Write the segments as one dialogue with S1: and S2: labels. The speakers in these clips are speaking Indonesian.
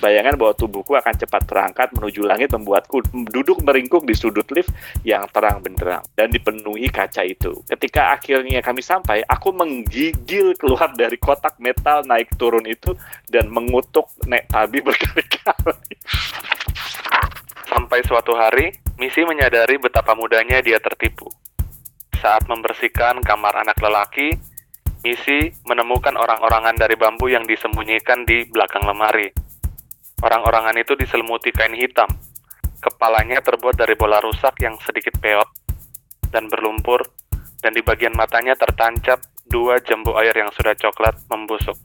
S1: Bayangan bahwa tubuhku akan cepat terangkat menuju langit membuatku duduk meringkuk di sudut lift yang terang benderang dan dipenuhi kaca itu. Ketika akhirnya kami sampai, aku menggigil keluar dari kotak metal naik turun itu dan mengutuk Nek Tabi berkali-kali.
S2: Sampai suatu hari, Misi menyadari betapa mudahnya dia tertipu. Saat membersihkan kamar anak lelaki, Misi menemukan orang-orangan dari bambu yang disembunyikan di belakang lemari. Orang-orangan itu diselimuti kain hitam. Kepalanya terbuat dari bola rusak yang sedikit peot dan berlumpur, dan di bagian matanya tertancap dua jambu air yang sudah coklat membusuk.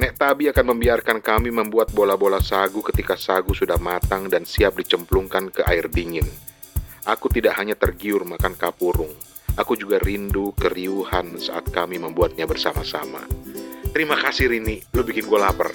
S3: Nek Tabi akan membiarkan kami membuat bola-bola sagu ketika sagu sudah matang dan siap dicemplungkan ke air dingin. Aku tidak hanya tergiur makan kapurung, aku juga rindu keriuhan saat kami membuatnya bersama-sama. Terima kasih Rini, lu bikin gue lapar.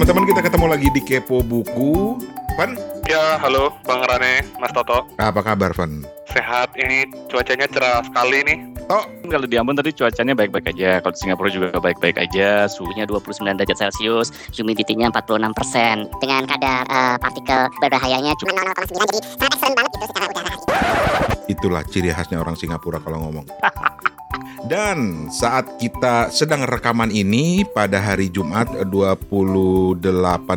S3: Teman-teman kita ketemu lagi di Kepo Buku. Van,
S2: Ya, halo Bang Rane, Mas Toto.
S3: apa kabar Van?
S2: Sehat, ini cuacanya cerah sekali nih.
S3: Tok,
S1: Kalau di Ambon tadi cuacanya baik-baik aja, kalau di Singapura juga baik-baik aja,
S4: suhunya 29 derajat Celcius, humidity-nya 46%, dengan kadar eh, partikel berbahayanya cuma 0,9 jadi sangat ekstrim banget gitu secara udara.
S3: Itulah ciri khasnya orang Singapura kalau ngomong. Dan saat kita sedang rekaman ini pada hari Jumat 28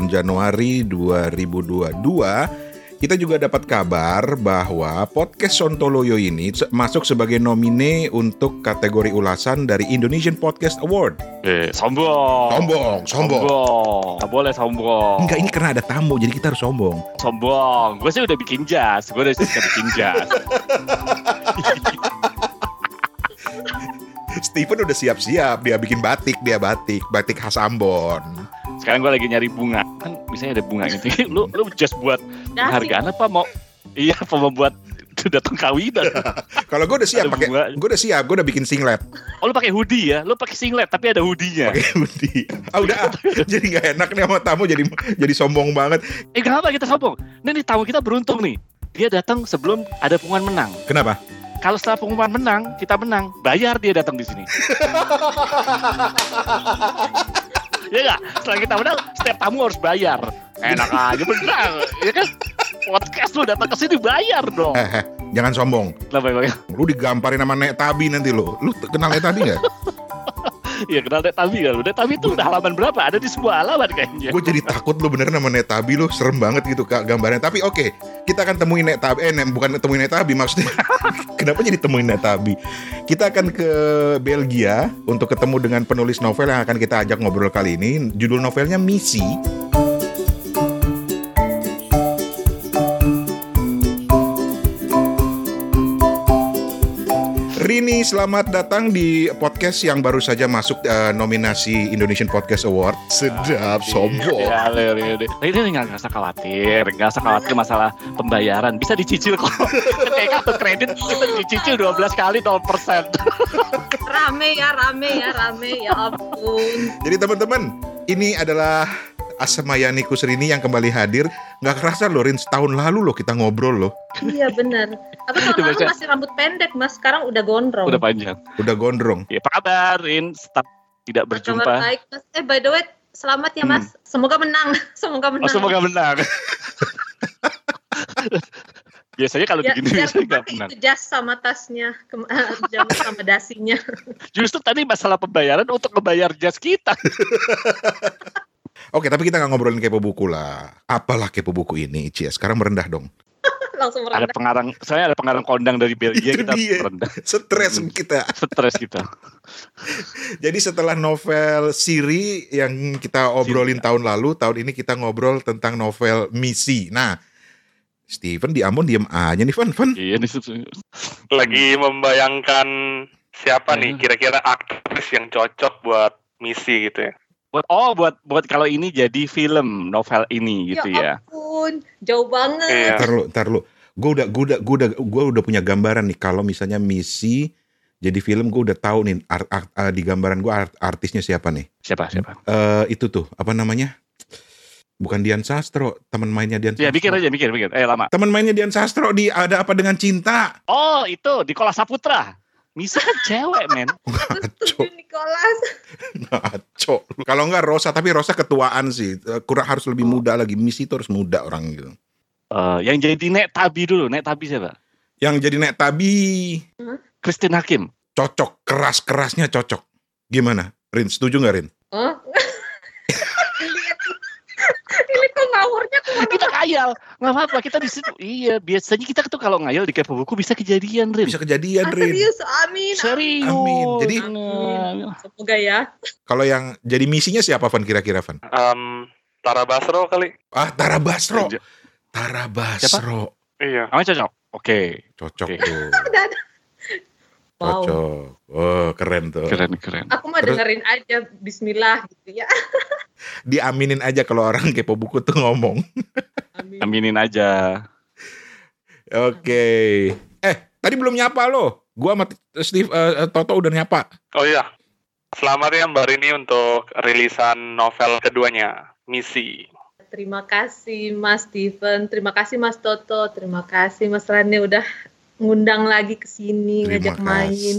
S3: Januari 2022, kita juga dapat kabar bahwa podcast Sontoloyo ini masuk sebagai nomine untuk kategori ulasan dari Indonesian Podcast Award.
S1: eh, sombong.
S3: Sombong, sombong.
S1: Nggak boleh sombong.
S3: Enggak, ini karena ada tamu, jadi kita harus sombong.
S1: Sombong. Gue sih udah bikin jas, gue udah bikin jas.
S3: Steven udah siap-siap, dia bikin batik, dia batik, batik khas Ambon.
S1: Sekarang gue lagi nyari bunga, kan biasanya ada bunga gitu. lu lu just buat hargaan apa mau? Iya, apa mau buat datang kawinan?
S3: Kalau gue udah siap pakai, gue udah siap, gue udah bikin singlet.
S1: Oh lu pakai hoodie ya? Lu pakai singlet tapi ada hoodie-nya.
S3: pakai hoodie. Ah udah, ah. jadi nggak enak nih sama tamu, jadi jadi sombong banget.
S1: Eh kenapa kita sombong? Nah, nih tamu kita beruntung nih. Dia datang sebelum ada pengumuman menang.
S3: Kenapa?
S1: Kalau setelah pengumuman menang, kita menang, bayar dia datang di sini. ya nggak? Setelah kita menang, setiap tamu harus bayar. Enak aja benar, ya kan? Podcast lu datang ke sini bayar dong.
S3: Eh, eh, jangan sombong.
S1: Lah
S3: Lu digamparin sama Nek Tabi nanti lo. Lu kenal Nek Tabi nggak?
S1: Iya kenal Nek Tabi kan? Nek Tabi itu udah halaman berapa? Ada di sebuah halaman kayaknya.
S3: Gue jadi takut lu bener sama Nek Tabi lu serem banget gitu kak gambarnya. Tapi oke, kita akan temuin Nek Tabi. Eh, Nek- bukan temuin Nek Tabi maksudnya. Kenapa jadi temuin Nek Tabi? Kita akan ke Belgia untuk ketemu dengan penulis novel yang akan kita ajak ngobrol kali ini. Judul novelnya Misi. Rini, selamat datang di podcast yang baru saja masuk eh, nominasi Indonesian Podcast Award. Sedap, sombong.
S1: Ya, ini nggak nggak usah khawatir, nggak usah khawatir masalah pembayaran. Bisa dicicil kok. Kayak kartu kredit kita dicicil 12 kali 0%.
S5: rame ya rame ya rame ya ampun
S3: Jadi teman-teman, ini adalah Asmayani Kusrini yang kembali hadir. Nggak kerasa loh, Rin, setahun lalu loh kita ngobrol loh.
S5: iya benar aku tahun lalu masih rambut pendek mas sekarang udah gondrong
S1: Udah panjang.
S3: Udah gondrong.
S1: Ya, apa kabar, Rin? Tetap tidak
S5: Kabar
S1: berjumpa.
S5: baik mas eh by the way selamat ya mas semoga menang semoga menang
S1: Oh, semoga menang. Biasanya kalau
S5: ya,
S1: begini biasanya nggak menang.
S5: itu jas sama tasnya jam sama dasinya
S1: Justru tadi masalah pembayaran untuk membayar jas kita.
S3: Oke, tapi kita nggak ngobrolin kepo buku lah. Apalah kepo buku ini, Cie? Sekarang merendah dong.
S5: langsung
S1: Ada
S5: merendah
S1: pengarang, saya ada pengarang kondang dari Belgia
S3: Itu
S1: kita
S3: dia.
S1: rendah.
S3: Stres kita.
S1: Stres kita.
S3: Jadi setelah novel Siri yang kita obrolin tahun lalu, tahun ini kita ngobrol tentang novel Misi. Nah, Steven di Ambon diem aja nih, Van. Van,
S1: Iya nih.
S2: Lagi membayangkan siapa nih
S1: Hmm.
S2: kira-kira aktris yang cocok buat misi gitu ya.
S1: Buat oh buat buat kalau ini jadi film novel ini gitu ya.
S5: ampun jauh banget
S2: Iya.
S3: ntar lu, ntar lu. Gue udah, gue udah, gue udah, gue udah punya gambaran nih. Kalau misalnya Misi jadi film, gue udah tahu nih art, art- eh, di gambaran gue art- artisnya siapa nih.
S1: Siapa siapa?
S3: Eh itu tuh apa namanya? Bukan Dian Sastro, teman mainnya Dian
S1: Ya
S3: Sastro.
S1: mikir aja, mikir, mikir. Eh lama.
S3: Teman mainnya Dian Sastro di Ada Apa Dengan Cinta.
S1: Oh itu di Kola Saputra. Misi kan cewek men.
S5: Setuju Nicholas.
S3: Kalau enggak Rosa, tapi Rosa ketuaan sih. Eh, Kurang harus lebih muda lagi. Misi itu harus muda orang gitu.
S1: Eh, yang jadi Nek Tabi dulu, Nek Tabi siapa?
S3: Yang jadi Nek Tabi
S1: Christine Hakim.
S3: cocok, keras-kerasnya cocok. Gimana? Rin, setuju nggak Rin?
S5: Hah? Ini kok ngawurnya ke mana?
S1: kita ngayal, nggak apa-apa. Kita di situ. Iya, biasanya kita tuh kalau ngayal di kepo buku bisa kejadian, Rin.
S3: Bisa kejadian
S5: Ah,
S3: Rin.
S5: serius, amin.
S1: Serius.
S3: Amin. Jadi-
S5: Amin. Semoga ya.
S3: Kalau yang jadi misinya siapa Van kira-kira Van?
S2: Em, Tara Basro kali.
S3: Ah, Tara Basro.
S1: Siapa?
S3: Tara Basro.
S2: Iya.
S1: Namanya cocok. Oke,
S3: Cocok
S1: Oke.
S3: tuh.
S5: Wow.
S3: Cocok. Oh, keren tuh.
S1: keren keren.
S5: Aku mah
S3: Terus-
S5: dengerin aja Bismillah gitu ya.
S3: Diaminin aja kalau orang kepo buku tuh ngomong.
S5: Amin.
S1: Aminin aja.
S3: Oke. Eh, tadi belum nyapa lo. Gua sama Steve eh, Toto udah nyapa.
S2: Oh iya. Selamat ya Mbak Rini untuk rilisan novel keduanya, Misi.
S5: Terima kasih Mas Steven, terima kasih Mas Toto, terima kasih Mas Rane udah ngundang lagi ke sini ngajak main.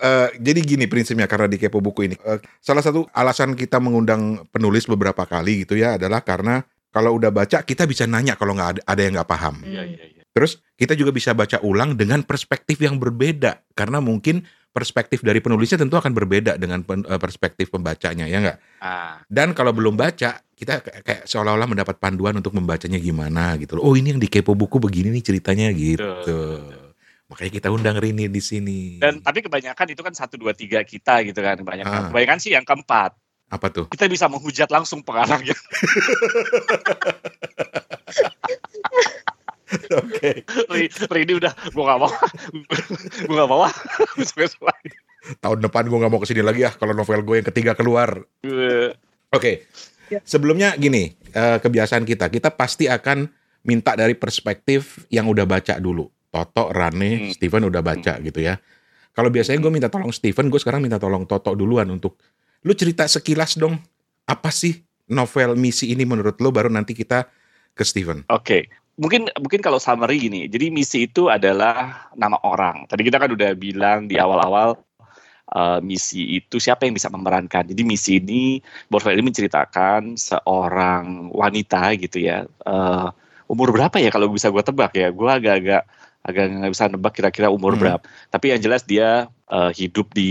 S3: Eh, jadi gini prinsipnya karena di kepo buku ini. eh, salah satu alasan kita mengundang penulis beberapa kali gitu ya adalah karena kalau udah baca kita bisa nanya kalau nggak ada, ada yang nggak paham.
S1: Iya iya iya.
S3: Terus kita juga bisa baca ulang dengan perspektif yang berbeda karena mungkin perspektif dari penulisnya tentu akan berbeda dengan pen- eh, perspektif pembacanya ya nggak.
S1: Ah,
S3: Dan kalau belum baca kita kayak seolah-olah mendapat panduan untuk membacanya gimana gitu loh. Oh ini yang di kepo buku begini nih ceritanya gitu. Makanya kita undang Rini di sini.
S1: dan tapi kebanyakan itu kan satu dua tiga kita gitu kan
S3: Ah.
S1: kebanyakan. Kebanyakan sih yang keempat.
S3: apa tuh?
S1: Kita bisa menghujat langsung pengarangnya.
S3: Oke.
S1: Ri- Rini udah, gua gak mau, gua gak mau.
S3: Tahun depan gue nggak mau ke sini lagi ya kalau novel gue yang ketiga keluar. Oke.
S5: Ya.
S3: Sebelumnya gini, eh, kebiasaan kita, kita pasti akan minta dari perspektif yang udah baca dulu. Toto, Rane,
S1: Hmm.
S3: Steven udah baca gitu ya. Kalau biasanya gue minta tolong Steven, gue sekarang minta tolong Toto duluan untuk lu cerita sekilas dong. Apa sih novel misi ini menurut lo baru nanti kita ke Steven.
S1: Oke, mungkin mungkin kalau summary gini. Jadi misi itu adalah nama orang. Tadi kita kan udah bilang di awal-awal eh, misi itu siapa yang bisa memerankan. Jadi misi ini novel ini menceritakan seorang wanita gitu ya. Eh, umur berapa ya kalau bisa gue tebak ya? Gue agak-agak agak nggak bisa nebak kira-kira umur
S3: Hmm.
S1: berapa. Tapi yang jelas dia eh, hidup di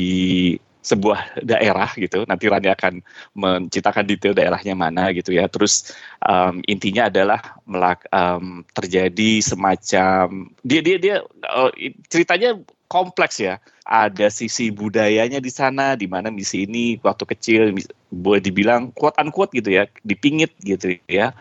S1: sebuah daerah gitu. Nanti Rani akan menceritakan detail daerahnya mana gitu ya. Terus em, intinya adalah melak, em, terjadi semacam dia dia dia eh, ceritanya kompleks ya. Ada sisi budayanya di sana di mana misi ini waktu kecil boleh dibilang quote unquote gitu ya, dipingit gitu ya.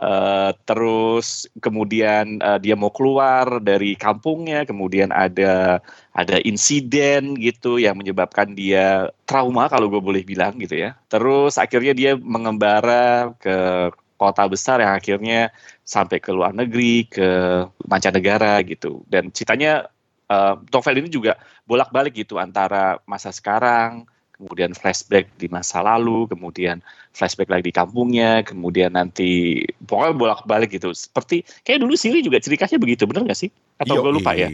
S1: Eh, terus kemudian eh, dia mau keluar dari kampungnya, kemudian ada ada insiden gitu yang menyebabkan dia trauma kalau gue boleh bilang gitu ya. Terus akhirnya dia mengembara ke kota besar yang akhirnya sampai ke luar negeri, ke mancanegara gitu. Dan ceritanya eh, novel ini juga bolak-balik gitu antara masa sekarang, kemudian flashback di masa lalu, kemudian flashback lagi di kampungnya, kemudian nanti pokoknya bolak-balik gitu. Seperti kayak dulu Siri juga ceritanya begitu, bener gak sih? Atau gue lupa ya?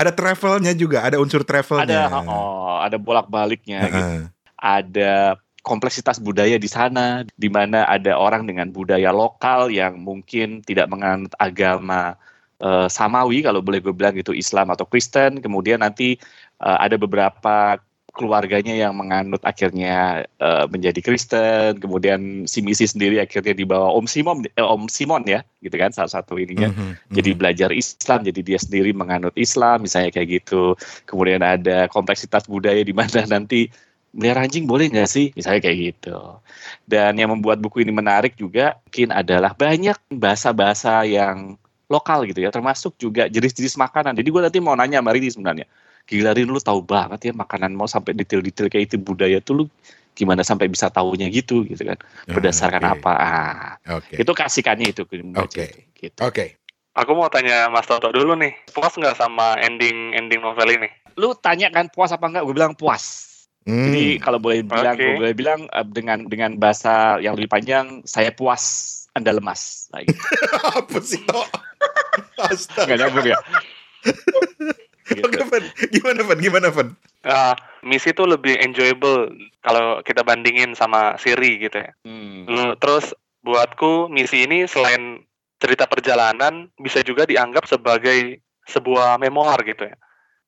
S3: Ada travelnya juga, ada unsur travelnya.
S1: Ada oh, ada bolak-baliknya gitu.
S3: Heeh.
S1: Ada kompleksitas budaya di sana di mana ada orang dengan budaya lokal yang mungkin tidak menganut agama eh, samawi kalau boleh gue bilang gitu Islam atau Kristen. Kemudian nanti eh, ada beberapa keluarganya yang menganut akhirnya eh, menjadi Kristen. Kemudian si misi sendiri akhirnya dibawa Om Simon eh, Om Simon ya gitu kan salah satu ininya.
S3: Mhm,
S1: jadi
S3: mhm.
S1: belajar Islam jadi dia sendiri menganut Islam misalnya kayak gitu. Kemudian ada kompleksitas budaya di mana nanti melihara anjing boleh nggak sih? Misalnya kayak gitu. Dan yang membuat buku ini menarik juga mungkin adalah banyak bahasa-bahasa yang lokal gitu ya termasuk juga jenis-jenis makanan jadi gue nanti mau nanya sama Rini sebenarnya gila Rin lu tahu banget ya makanan mau sampai detail-detail kayak itu budaya tuh lu gimana sampai bisa tahunya gitu gitu kan berdasarkan
S3: Oke,
S1: apa ah,
S3: Oke.
S1: itu kasihkannya itu
S3: Oke.
S1: itu, gitu.
S3: Oke.
S2: Aku mau tanya Mas Toto dulu nih, puas nggak sama ending ending novel ini?
S1: lu tanya kan puas apa enggak gue bilang puas
S3: Hmm.
S1: jadi kalau boleh bilang gue boleh bilang eh, dengan dengan bahasa yang lebih panjang saya puas Anda lemas. Nah, gitu.
S3: Apa sih toh? Astaga.
S1: Nggak nyambung ya. Gitu.
S3: Oke, Van. Gimana, Van? Gimana, Van?
S2: Ah, misi itu lebih enjoyable kalau kita bandingin sama seri gitu ya.
S1: Hmm.
S2: Terus buatku misi ini selain cerita perjalanan bisa juga dianggap sebagai sebuah memoir gitu ya.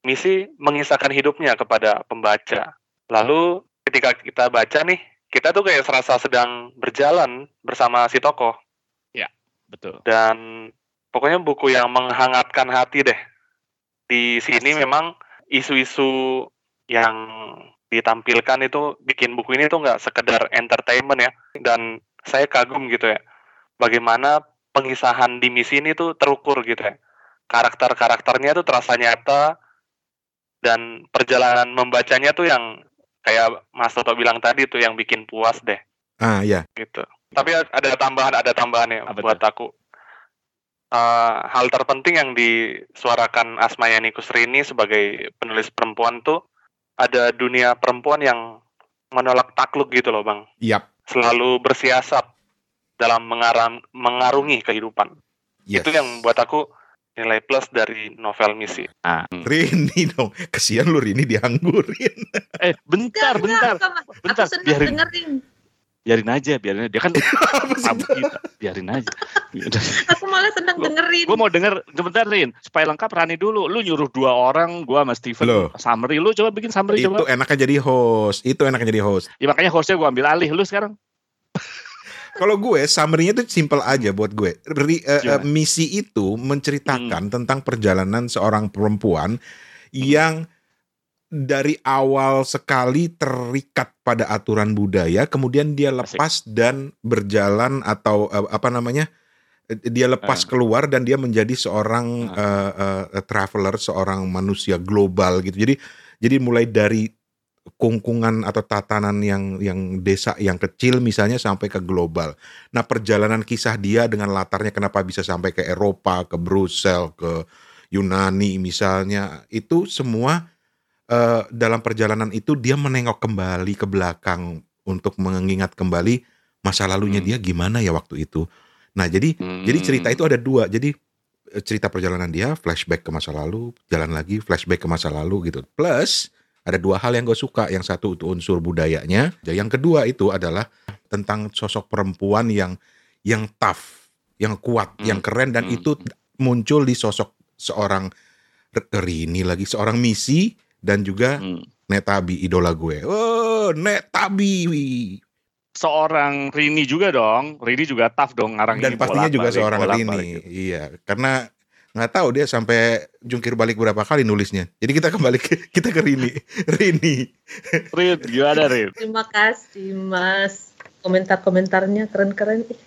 S2: Misi mengisahkan hidupnya kepada pembaca. Lalu ketika kita baca nih, kita tuh kayak serasa sedang berjalan bersama si tokoh
S1: Betul.
S2: dan pokoknya buku yang menghangatkan hati deh. Di sini memang isu-isu yang ditampilkan itu bikin buku ini tuh nggak sekedar entertainment ya. Dan saya kagum gitu ya, bagaimana pengisahan di misi ini tuh terukur gitu ya. Karakter-karakternya tuh terasa nyata dan perjalanan membacanya tuh yang kayak Mas Toto bilang tadi tuh yang bikin puas deh
S3: Ah, ya.
S2: gitu. Tapi ada tambahan, ada tambahannya
S1: Apa
S2: buat aku. Eh, hal terpenting yang disuarakan Asmayani Kusrini sebagai penulis perempuan tuh ada dunia perempuan yang menolak takluk gitu loh bang.
S3: Yap.
S2: Selalu bersiasat dalam mengaram, mengarungi kehidupan.
S3: Yes.
S2: Itu yang buat aku nilai plus dari novel misi.
S1: Ah, hmm.
S3: Rini dong. Kesian lu Rini dianggurin.
S1: Eh, bentar,
S5: Enggak,
S1: bentar.
S5: enggak, Mas.
S1: bentar,
S5: Aku senang
S1: biarin.
S5: dengerin.
S1: Biarin aja, biarin aja. Dia kan tamu kita. Biarin aja.
S5: Aku malah senang dengerin.
S1: gue mau denger sebentar Rin supaya lengkap Rani dulu lu nyuruh dua orang gue sama Steven
S3: Loh.
S1: summary lu coba bikin summary
S3: Itu
S1: coba
S3: enaknya jadi host. Itu enaknya jadi host.
S1: ya makanya hostnya gue ambil alih lu sekarang
S3: Kalau gue summary-nya tuh simple aja buat gue. Ri- eh,
S1: Gimana?
S3: misi itu menceritakan tentang perjalanan seorang perempuan yang dari awal sekali terikat pada aturan budaya, kemudian dia lepas dan berjalan atau eh, apa namanya? eh, Dia lepas
S1: Ah.
S3: keluar dan dia menjadi seorang eh, eh, traveler, seorang manusia global gitu. Jadi jadi mulai dari kungkungan atau tatanan yang yang desa yang kecil misalnya sampai ke global. Nah, perjalanan kisah dia dengan latarnya kenapa bisa sampai ke Eropa, ke Brussel, ke Yunani misalnya, itu semua eh, dalam perjalanan itu dia menengok kembali ke belakang untuk mengingat kembali masa lalunya
S1: Hmm.
S3: dia gimana ya waktu itu. Nah, jadi jadi cerita itu ada dua. Jadi eh, cerita perjalanan dia flashback ke masa lalu, jalan lagi flashback ke masa lalu gitu. Plus ada dua hal yang gue suka. Yang satu itu unsur budayanya. Yang kedua itu adalah tentang sosok perempuan yang yang tough, yang kuat,
S1: Hmm.
S3: yang keren dan
S1: Hmm.
S3: itu muncul di sosok seorang R- Rini lagi seorang misi dan juga
S1: Hmm.
S3: Netabi idola gue. Oh, Netabi.
S1: seorang Rini juga dong Rini juga tough dong ngarang
S3: Dan
S1: ini
S3: pastinya juga
S1: bolak-balik,
S3: seorang
S1: bolak-balik
S3: Rini.
S1: gitu.
S3: Iya, karena nggak tahu dia sampai jungkir balik berapa kali nulisnya. Jadi kita kembali ke kita ke Rini. Rini.
S1: Rin gimana Rin
S5: Terima kasih Mas. Komentar-komentarnya keren-keren. Ih,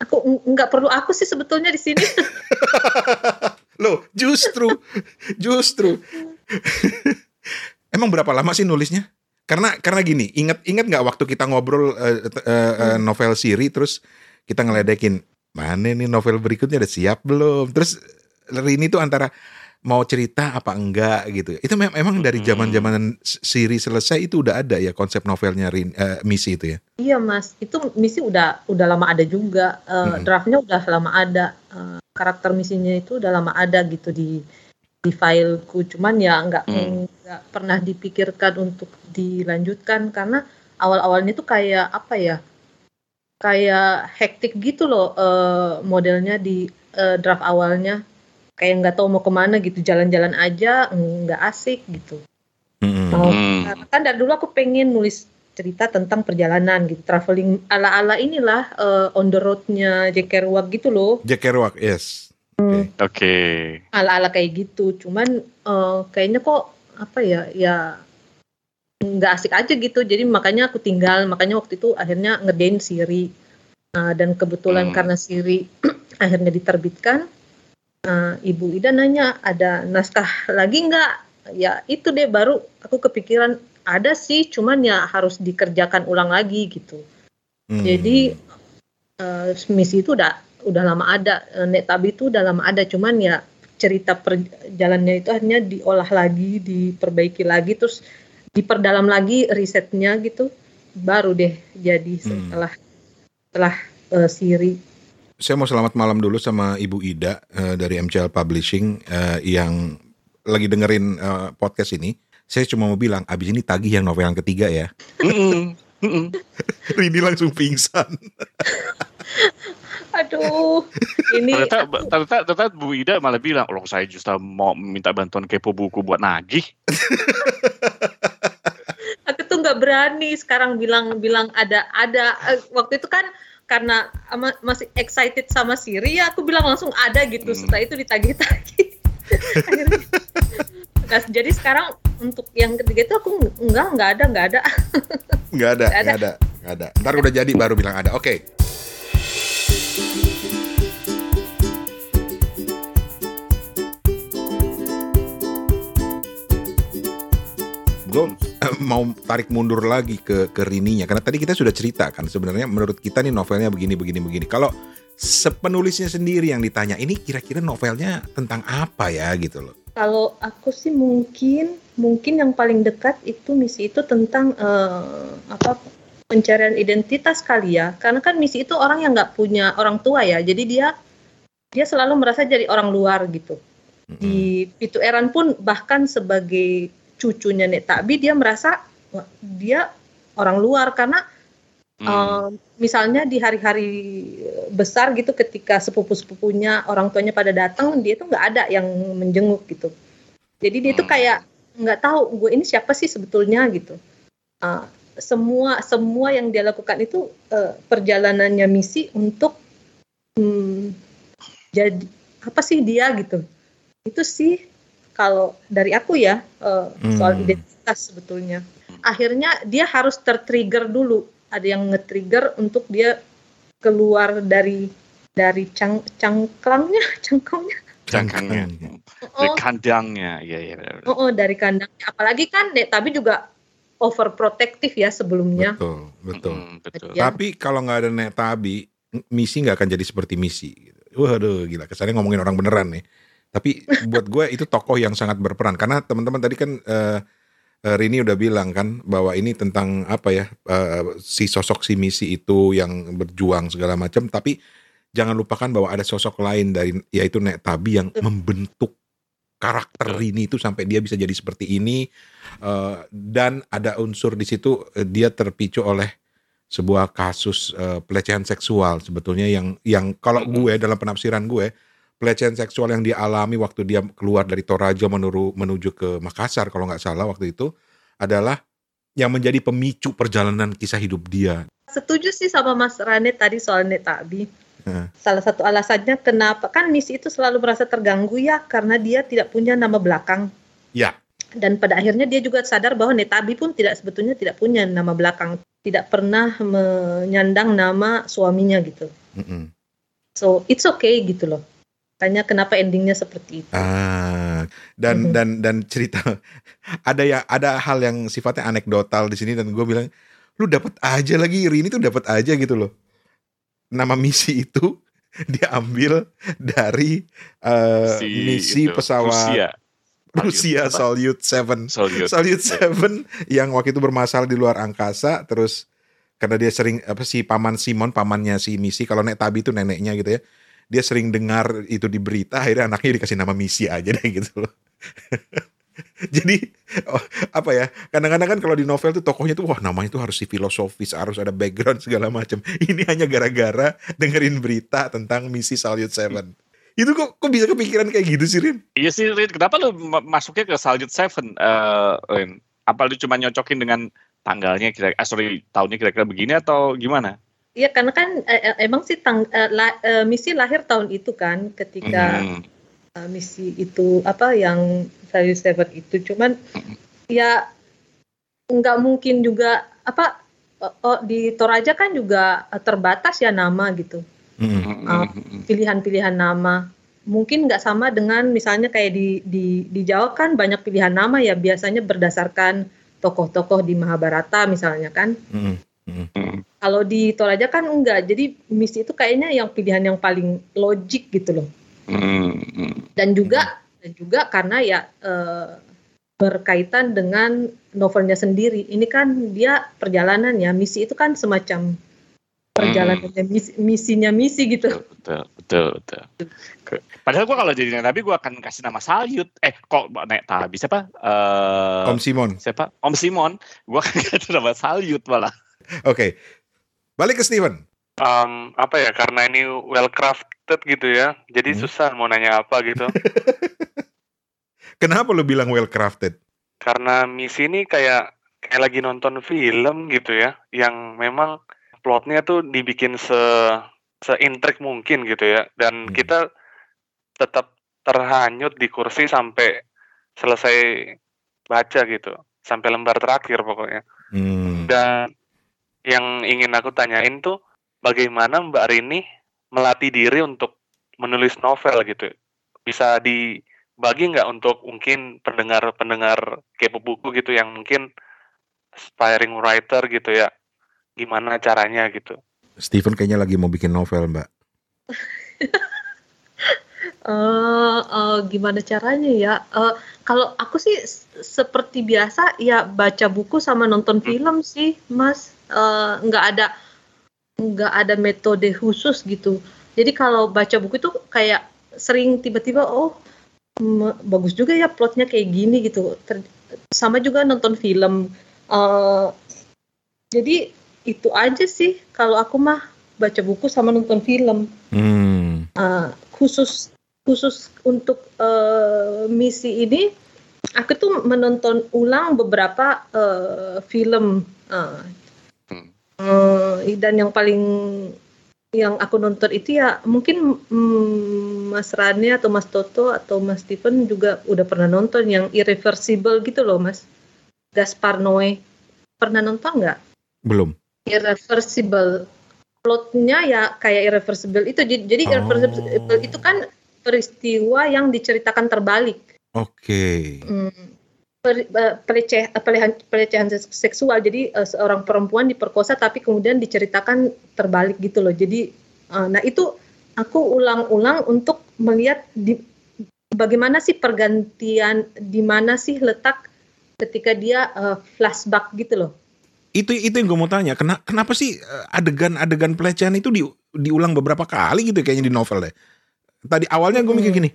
S5: Aku nggak perlu aku sih sebetulnya di sini.
S3: Loh, justru justru Emang berapa lama sih nulisnya? Karena karena gini, ingat ingat nggak waktu kita ngobrol eh, eh, eh, novel Siri terus kita ngeledekin mana nih novel berikutnya udah siap belum? Terus Rini tuh antara mau cerita apa enggak gitu. Itu mem- memang dari
S1: Hmm.
S3: zaman-zaman Siri selesai itu udah ada ya konsep novelnya Rin, eh, misi itu ya.
S5: iya Mas, itu misi udah udah lama ada juga. Eh,
S3: Mm-mm.
S5: Draftnya udah lama ada. Eh, karakter misinya itu udah lama ada gitu di di fileku. Cuman ya nggak
S1: Hmm.
S5: nggak pernah dipikirkan untuk dilanjutkan karena awal-awalnya tuh kayak apa ya? Kayak hektik gitu loh eh, modelnya di eh, draft awalnya. Kayak nggak tahu mau ke mana gitu, jalan-jalan aja nggak asik gitu. Mau
S1: Hmm.
S5: karena kan dari dulu aku pengen nulis cerita tentang perjalanan gitu, traveling ala-ala inilah eh, on the road-nya Jack Kerouac gitu loh,
S3: Jack Kerouac, yes.
S1: Oke
S5: ala-ala kayak gitu. Cuman eh, kayaknya kok apa ya, ya nggak asik aja gitu. Jadi makanya aku tinggal, makanya waktu itu akhirnya ngerjain Siri. Nah, dan kebetulan
S1: Hmm.
S5: karena Siri akhirnya diterbitkan, eh, Ibu Ida nanya ada naskah lagi nggak? Ya itu deh baru aku kepikiran ada sih, cuman ya harus dikerjakan ulang lagi gitu.
S3: Hmm.
S5: Jadi eh, misi itu udah udah lama ada, Eh, Nek Tabi itu udah lama ada, cuman ya cerita perjalanannya itu akhirnya diolah lagi, diperbaiki lagi, terus diperdalam lagi risetnya gitu, baru deh jadi
S3: Hmm.
S5: setelah setelah eh, Siri.
S3: saya mau selamat malam dulu sama Ibu Ida eh, dari MCL Publishing eh, yang lagi dengerin eh, podcast ini. Saya cuma mau bilang, abis ini tagih yang novel yang ketiga ya.
S1: Mm-mm.
S3: Rini langsung pingsan.
S5: Aduh, ini
S1: Ternyata, ternyata, ternyata Bu Ida malah bilang, loh saya justru mau minta bantuan kepo buku buat nagih.
S5: aku tuh nggak berani sekarang bilang bilang ada ada Eh, waktu itu kan karena ama- masih excited sama Siri ya aku bilang langsung ada gitu
S1: Hmm.
S5: setelah itu ditagih-tagih Akhirnya- Nah, jadi sekarang untuk yang ketiga itu aku ng- enggak enggak ada enggak ada
S3: Nggak ada,
S5: Nggak ada.
S3: nggak ada, nggak ada. Ntar udah jadi baru bilang ada. Oke. Gue mau tarik mundur lagi ke ke Rininya. Karena tadi kita sudah cerita kan sebenarnya menurut kita nih novelnya begini begini begini. Kalau sepenulisnya sendiri yang ditanya ini kira-kira novelnya tentang apa ya? gitu loh.
S5: kalau aku sih mungkin mungkin yang paling dekat itu misi itu tentang eh, apa pencarian identitas kali ya. Karena kan misi itu orang yang nggak punya orang tua ya. Jadi dia dia selalu merasa jadi orang luar gitu. Di Pitu Eran pun bahkan sebagai cucunya Nek Takbi dia merasa dia orang luar. Karena
S1: Hmm.
S5: eh, misalnya di hari-hari besar gitu ketika sepupu-sepupunya orang tuanya pada datang dia tuh nggak ada yang menjenguk gitu. Jadi dia tuh
S1: Hmm.
S5: kayak nggak tahu gue ini siapa sih sebetulnya? Gitu. Eh, semua semua yang dia lakukan itu eh, perjalanannya misi untuk hmm, jadi apa sih dia gitu. Itu sih kalau dari aku ya soal
S3: Hmm.
S5: identitas sebetulnya akhirnya dia harus tertrigger dulu ada yang nge-trigger untuk dia keluar dari dari cang cangklangnya cangkongnya
S1: Cangkangnya. Dari
S5: oh,
S1: kandangnya. Iya, iya. benar.
S5: oh, oh, dari kandangnya apalagi kan Nek tapi juga overprotective ya sebelumnya
S3: Betul, betul.
S1: Mm, betul.
S5: Ya.
S3: Tapi kalau nggak ada Nek Tabi, misi nggak akan jadi seperti misi. gitu. Waduh, gila. Kesannya ngomongin orang beneran nih. Tapi buat gue itu tokoh yang sangat berperan. Karena teman-teman tadi kan eh, Rini udah bilang kan bahwa ini tentang apa ya eh, si sosok si misi itu yang berjuang segala macam. Tapi jangan lupakan bahwa ada sosok lain dari yaitu Nek Tabi yang membentuk karakter. Rini itu sampai dia bisa jadi seperti ini. Eh, dan ada unsur di situ eh, dia terpicu oleh sebuah kasus eh, pelecehan seksual sebetulnya yang yang kalau gue dalam penafsiran gue pelecehan seksual yang dialami waktu dia keluar dari Toraja menuru, menuju ke Makassar kalau nggak salah waktu itu adalah yang menjadi pemicu perjalanan kisah hidup dia.
S5: setuju sih sama Mas Rane tadi soal Nek Tabi
S3: Heeh.
S5: salah satu alasannya kenapa kan misi itu selalu merasa terganggu ya karena dia tidak punya nama belakang
S3: Ya.
S5: dan pada akhirnya dia juga sadar bahwa Netabi pun tidak sebetulnya tidak punya nama belakang tidak pernah menyandang nama suaminya gitu
S3: Mm-mm.
S5: so it's okay gitu loh tanya kenapa endingnya seperti itu
S3: Ah, dan
S5: Mhm.
S3: dan dan cerita ada ya ada hal yang sifatnya anekdotal di sini dan gue bilang lu dapat aja lagi Rini tuh dapat aja gitu loh. Nama misi itu diambil dari eh,
S1: Si
S3: misi
S1: itu,
S3: pesawat
S1: Rusia.
S3: Rusia? Soyuz 7.
S1: Soyuz.
S3: Soyuz 7 yang waktu itu bermasalah di luar angkasa terus karena dia sering apa sih paman Simon pamannya si misi kalau Nek Tabi itu neneknya gitu ya dia sering dengar itu di berita akhirnya anaknya dikasih nama misi aja deh gitu loh jadi oh, apa ya kadang-kadang kan kalau di novel tuh tokohnya tuh wah namanya tuh harus si filosofis harus ada background segala macam ini hanya gara-gara dengerin berita tentang misi Salyut 7 itu kok kok bisa kepikiran kayak gitu sih Rin
S1: Iya sih, Rin. Kenapa lu ma- masuknya ke Saljut Seven, eh, Rin? Apa lu cuma nyocokin dengan tanggalnya kira ah, sorry tahunnya kira-kira begini atau gimana?
S5: Iya karena kan eh, emang sih tang, eh, la- eh, misi lahir tahun itu kan ketika
S1: Mhm.
S5: eh, misi itu apa yang Value Seven itu cuman ya nggak mungkin juga apa oh, oh, di Toraja kan juga terbatas ya nama gitu
S3: Mm-mm.
S1: Mhm.
S5: pilihan-pilihan nama mungkin nggak sama dengan misalnya kayak di di di Jawa kan banyak pilihan nama ya biasanya berdasarkan tokoh-tokoh di Mahabharata misalnya kan
S3: Mm-mm.
S1: Mhm.
S5: kalau di Toraja kan enggak jadi misi itu kayaknya yang pilihan yang paling logik gitu loh
S1: Mhm.
S5: dan juga dan juga karena ya eh, berkaitan dengan novelnya sendiri ini kan dia perjalanan ya misi itu kan semacam perjalanannya misi, misinya misi gitu.
S1: betul betul betul. Ke- Padahal gua kalau jadi nabi gua akan kasih nama Salyut. Eh kok naik tabi siapa? Eh
S3: Om Simon.
S1: siapa? Om Simon. Gua akan kasih nama Salyut malah.
S3: Oke. Balik ke Steven.
S2: Um, apa ya karena ini well crafted gitu ya jadi
S3: Hmm.
S2: susah mau nanya apa gitu
S3: Kenapa lu bilang well crafted?
S2: karena misi ini kayak kayak lagi nonton film gitu ya yang memang plotnya tuh dibikin se seintrik mungkin gitu ya dan
S3: Hmm.
S2: kita tetap terhanyut di kursi sampai selesai baca gitu sampai lembar terakhir pokoknya
S3: Hmm.
S2: dan yang ingin aku tanyain tuh bagaimana Mbak Rini melatih diri untuk menulis novel gitu bisa dibagi nggak untuk mungkin pendengar-pendengar kepo buku gitu yang mungkin aspiring writer gitu ya gimana caranya gitu
S3: Steven kayaknya lagi mau bikin novel, Mbak.
S5: Eh, eh, gimana caranya ya? Eh, kalau aku sih seperti biasa ya baca buku sama nonton film sih, Mas. Eh, nggak ada nggak ada metode khusus gitu. Jadi kalau baca buku itu kayak sering tiba-tiba oh bagus juga ya plotnya kayak gini gitu. Ter- sama juga nonton film. Eh, jadi itu aja sih kalau aku mah baca buku sama nonton film
S3: Hmm.
S5: uh, khusus khusus untuk uh, misi ini aku tuh menonton ulang beberapa uh, film uh. Uh, dan yang paling yang aku nonton itu ya mungkin mm, Mas Rani atau Mas Toto atau Mas Steven juga udah pernah nonton yang irreversible gitu loh Mas. Gaspar Noé. Pernah nonton nggak?
S3: Belum.
S5: irreversible. Plotnya ya kayak irreversible itu. Jadi,
S3: Oh.
S5: irreversible itu kan peristiwa yang diceritakan terbalik.
S3: Oke.
S5: Peleceh- eh, pelecehan, pelecehan seks- seksual jadi eh, seorang perempuan diperkosa tapi kemudian diceritakan terbalik gitu loh jadi eh, nah itu aku ulang-ulang untuk melihat di bagaimana sih pergantian di mana sih letak ketika dia eh, flashback gitu loh
S3: Itu itu yang gue mau tanya. Kena, kenapa sih eh, adegan-adegan pelecehan itu di, diulang beberapa kali gitu kayaknya di novel deh. Tadi awalnya gue mikir
S5: Hmm.
S3: gini, eh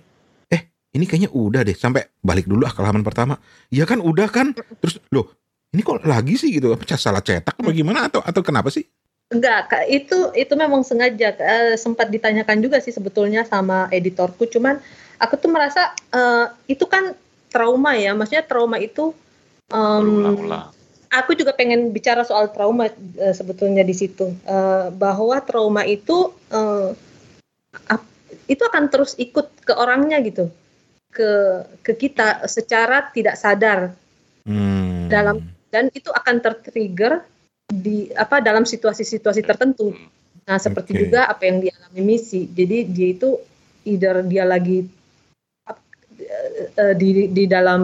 S3: ini kayaknya udah deh sampai balik dulu ah ke halaman pertama. Iya kan udah kan. Terus loh ini kok lagi sih gitu? Apa salah cetak apa gimana atau atau kenapa sih?
S5: Enggak, Kak, itu itu memang sengaja eh, sempat ditanyakan juga sih sebetulnya sama editorku. Cuman aku tuh merasa eh, itu kan trauma ya, maksudnya trauma itu. em,
S1: Berulang-ulang.
S5: aku juga pengen bicara soal trauma eh, sebetulnya di situ Eh, bahwa trauma itu itu akan terus ikut ke orangnya gitu, ke ke kita secara tidak sadar
S3: Hmm.
S5: Dalam- dan itu akan tertrigger di apa dalam situasi-situasi tertentu. Nah, seperti
S3: Oke.
S5: juga apa yang dialami misi. Jadi dia itu either dia lagi eh, eh, di di dalam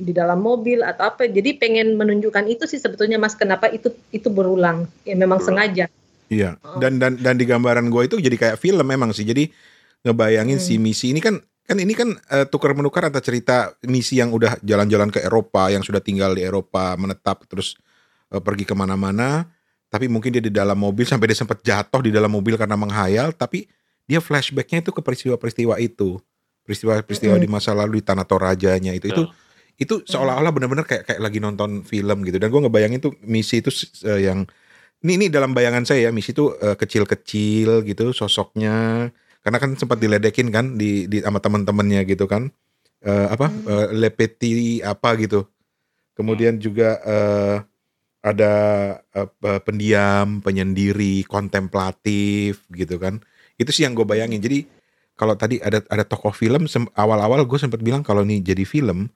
S5: di dalam mobil atau apa. Jadi pengen menunjukkan itu sih sebetulnya Mas kenapa itu itu berulang. Ya memang
S1: Berulang.
S5: sengaja.
S3: Iya, dan dan dan di gambaran gue itu jadi kayak film memang sih. Jadi ngebayangin
S5: Hmm.
S3: si misi ini kan kan ini kan eh, tukar menukar antara cerita misi yang udah jalan-jalan ke Eropa, yang sudah tinggal di Eropa, menetap terus eh, pergi ke mana-mana. Tapi mungkin dia di dalam mobil sampai dia sempat jatuh di dalam mobil karena menghayal. Tapi dia flashbacknya itu ke peristiwa-peristiwa itu, peristiwa-peristiwa
S5: Hmm.
S3: di masa lalu di tanah Torajanya itu itu itu seolah-olah benar-benar kayak kayak lagi nonton film gitu dan gue ngebayangin tuh misi itu eh, yang ini ini dalam bayangan saya ya misi itu eh, kecil-kecil gitu sosoknya karena kan sempat diledekin kan di, di sama teman-temannya gitu kan. Eh, apa?
S5: Hmm.
S3: eh, lepeti apa gitu. Kemudian juga eh, ada pe- pendiam penyendiri kontemplatif gitu kan. Itu sih yang gue bayangin. Jadi kalau tadi ada ada tokoh film awal-awal gue sempat bilang kalau ini jadi film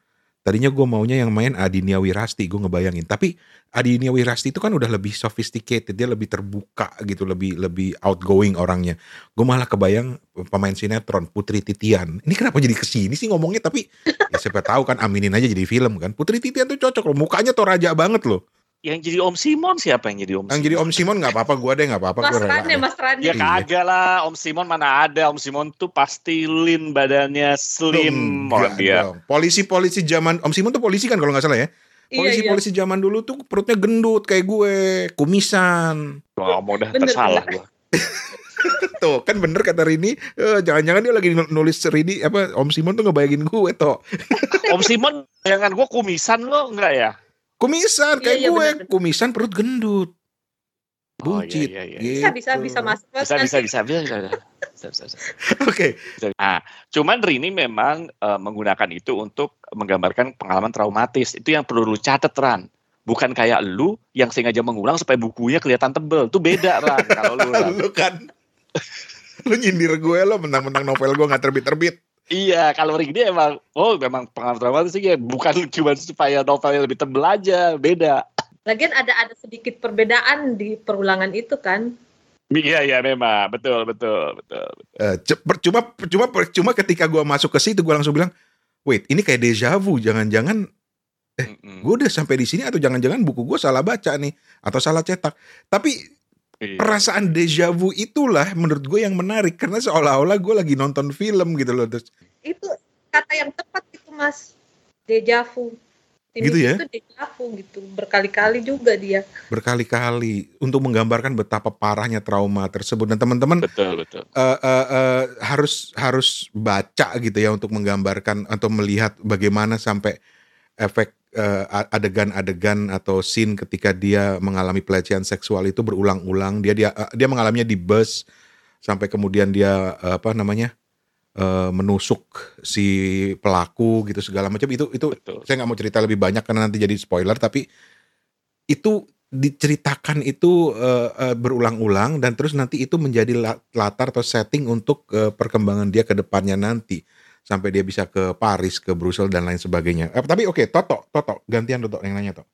S3: tadinya gue maunya yang main Adinia Wirasti gue ngebayangin. Tapi Adinia Wirasti itu kan udah lebih sophisticated dia lebih terbuka gitu lebih lebih outgoing orangnya. Gue malah kebayang pemain sinetron Putri Titian. Ini kenapa jadi ke sini sih ngomongnya? Tapi ya siapa tahu kan aminin aja jadi film kan. Putri Titian tuh cocok loh mukanya tuh raja banget loh
S1: Yang jadi Om Simon siapa yang jadi Om
S3: yang jadi Om Simon nggak apa-apa gue deh nggak apa-apa
S5: Mas
S3: gue deh.
S5: Mas Rani.
S1: Ya
S3: Iya.
S1: kagak lah, Om Simon mana ada. Om Simon tuh pasti lean badannya, slim
S3: Enggak
S1: orang dia.
S3: dong. Polisi-polisi zaman Om Simon tuh polisi kan kalau nggak salah ya.
S5: Iya,
S3: Polisi-polisi zaman dulu tuh perutnya gendut kayak gue, kumisan.
S1: Wah, mau dah
S5: Bener,
S1: tersalah gua.
S3: Tuh kan bener kata Rini, eh, jangan-jangan dia lagi nulis Rini apa Om Simon tuh ngebayangin gue toh.
S1: Om Simon, bayangan gua kumisan lo enggak ya?
S3: Kumisan
S5: Iya,
S3: kayak
S5: iya,
S3: gue,
S5: bener-bener.
S3: kumisan perut gendut.
S1: Oh,
S3: Buncit.
S1: iya, iya, iya.
S5: Bisa, bisa,
S3: gitu.
S5: bisa mas. Mas,
S1: Bisa, bisa,
S5: nanti-
S1: bisa, bisa, bisa, bisa, bisa, bisa, bisa.
S3: Oke,
S1: Nah, cuman Rini memang eh, menggunakan itu untuk menggambarkan pengalaman traumatis. Itu yang perlu lu catet, Ran. Bukan kayak lu yang sengaja mengulang supaya bukunya kelihatan tebel. Itu beda, Ran. Kalau lu, Ran.
S3: lu kan lu nyindir gue lo mentang-mentang novel gue nggak terbit-terbit.
S1: Iya, kalau Rini emang, oh memang pengalaman traumatis sih ya. Bukan cuma supaya novelnya lebih tebel aja, beda.
S5: Lagian ada ada sedikit perbedaan di perulangan itu kan.
S1: Iya, iya memang. Betul, betul, betul.
S3: Eh, ce- percuma percuma percuma ketika gue masuk ke situ gue langsung bilang, wait ini kayak deja vu, jangan-jangan
S1: Mm-mm.
S3: gue udah sampai di sini atau jangan-jangan buku gue salah baca nih atau salah cetak. Tapi
S1: Iya.
S3: perasaan deja vu itulah menurut gue yang menarik karena seolah-olah gue lagi nonton film gitu loh terus
S5: Itu kata yang tepat itu mas. Deja vu. Tim
S3: Gitu ya?
S5: Itu deja vu gitu. Berkali-kali juga dia.
S3: berkali-kali untuk menggambarkan betapa parahnya trauma tersebut dan teman-teman
S1: Betul, betul.
S3: eh, eh, eh, harus harus baca gitu ya untuk menggambarkan atau melihat bagaimana sampai efek adegan-adegan atau scene ketika dia mengalami pelecehan seksual itu berulang-ulang. Dia dia eh, dia mengalaminya di bus sampai kemudian dia eh, apa namanya eh, menusuk si pelaku gitu segala macam. Itu itu
S1: Betul.
S3: saya nggak mau cerita lebih banyak karena nanti jadi spoiler tapi itu diceritakan itu eh, eh, berulang-ulang dan terus nanti itu menjadi la- latar atau setting untuk eh, perkembangan dia ke depannya nanti sampai dia bisa ke Paris, ke Brussels dan lain sebagainya. Eh, tapi oke, Toto, Toto, gantian Toto yang nanya Toto.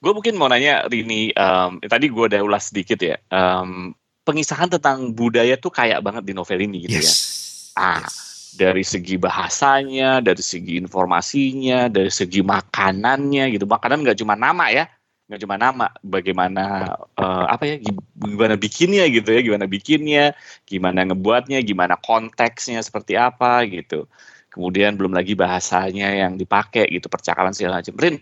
S1: Gue mungkin mau nanya Rini, em, tadi gue udah ulas sedikit ya. Em, pengisahan tentang budaya tuh kayak banget di novel ini gitu ya. Ah, Dari segi bahasanya, dari segi informasinya, dari segi makanannya gitu. Makanan nggak cuma nama ya, nggak cuma nama. Bagaimana eh, apa ya, gi- gimana bikinnya gitu ya, gimana bikinnya, gimana ngebuatnya, gimana konteksnya seperti apa gitu. Kemudian belum lagi bahasanya yang dipakai gitu, percakapan segala macam. Rin,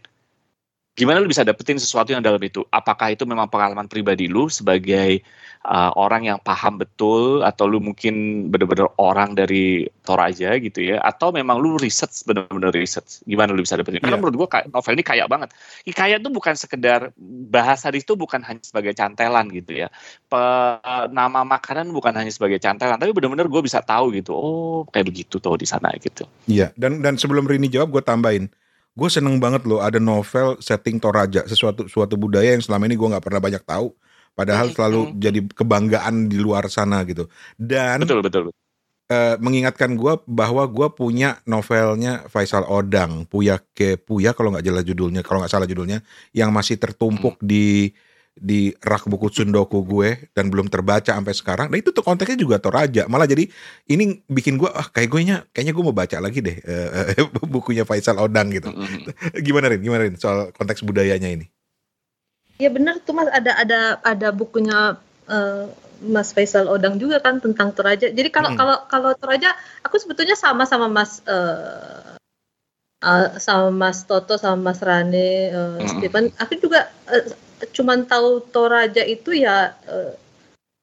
S1: gimana lu bisa dapetin sesuatu yang dalam itu? Apakah itu memang pengalaman pribadi lu sebagai uh, orang yang paham betul atau lu mungkin bener-bener orang dari Toraja gitu ya atau memang lu riset bener-bener riset gimana lu bisa dapetin karena
S3: Iya.
S1: menurut gua novel ini kaya banget Ini kaya tuh bukan sekedar bahasa di situ bukan hanya sebagai cantelan gitu ya Pe- nama makanan bukan hanya sebagai cantelan tapi bener-bener gue bisa tahu gitu oh kayak begitu tuh di sana gitu
S3: Iya, dan dan sebelum Rini jawab gue tambahin. Gue seneng banget loh ada novel setting Toraja, sesuatu suatu budaya yang selama ini gue nggak pernah banyak tahu. Padahal
S1: Hmm,
S3: selalu
S1: hmm.
S3: jadi kebanggaan di luar sana gitu. Dan
S1: betul betul, betul.
S3: eh, mengingatkan gue bahwa gue punya novelnya Faisal Odang, Puya ke Puya kalau nggak jelas judulnya, kalau nggak salah judulnya, yang masih tertumpuk di di rak buku Sundoku gue dan belum terbaca sampai sekarang. Nah itu tuh konteksnya juga Toraja. Malah jadi ini bikin gue ah kayak gue nya kayaknya gue mau baca lagi deh eh, eh, bukunya Faisal Odang gitu.
S1: Mm-mm.
S3: Gimana Rin? Gimana Rin soal konteks budayanya ini?
S5: Ya benar tuh mas ada ada ada bukunya eh, Mas Faisal Odang juga kan tentang Toraja. Jadi kalau
S3: Mm-mm.
S5: kalau kalau Toraja aku sebetulnya sama sama Mas eh, eh, sama Mas Toto sama Mas Rane eh,
S1: Mm-mm.
S5: Stephen. Aku juga eh, cuman tahu Toraja itu ya eh,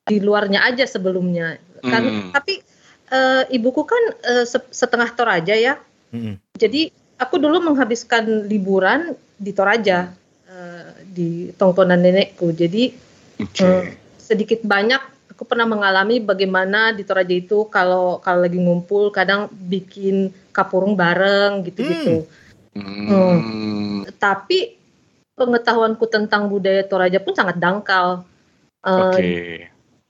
S5: di luarnya aja sebelumnya. Kan
S1: Mm.
S5: tapi eh, ibuku kan se- setengah Toraja ya.
S3: Mm-mm.
S5: Jadi aku dulu menghabiskan liburan di Toraja eh, di tongkonan nenekku. Jadi
S1: Oke.
S5: eh, sedikit banyak aku pernah mengalami bagaimana di Toraja itu kalau kalau lagi ngumpul kadang bikin kapurung bareng gitu-gitu.
S1: Hmm.
S5: Tapi pengetahuanku tentang budaya Toraja pun sangat dangkal. Eh,
S1: Oke.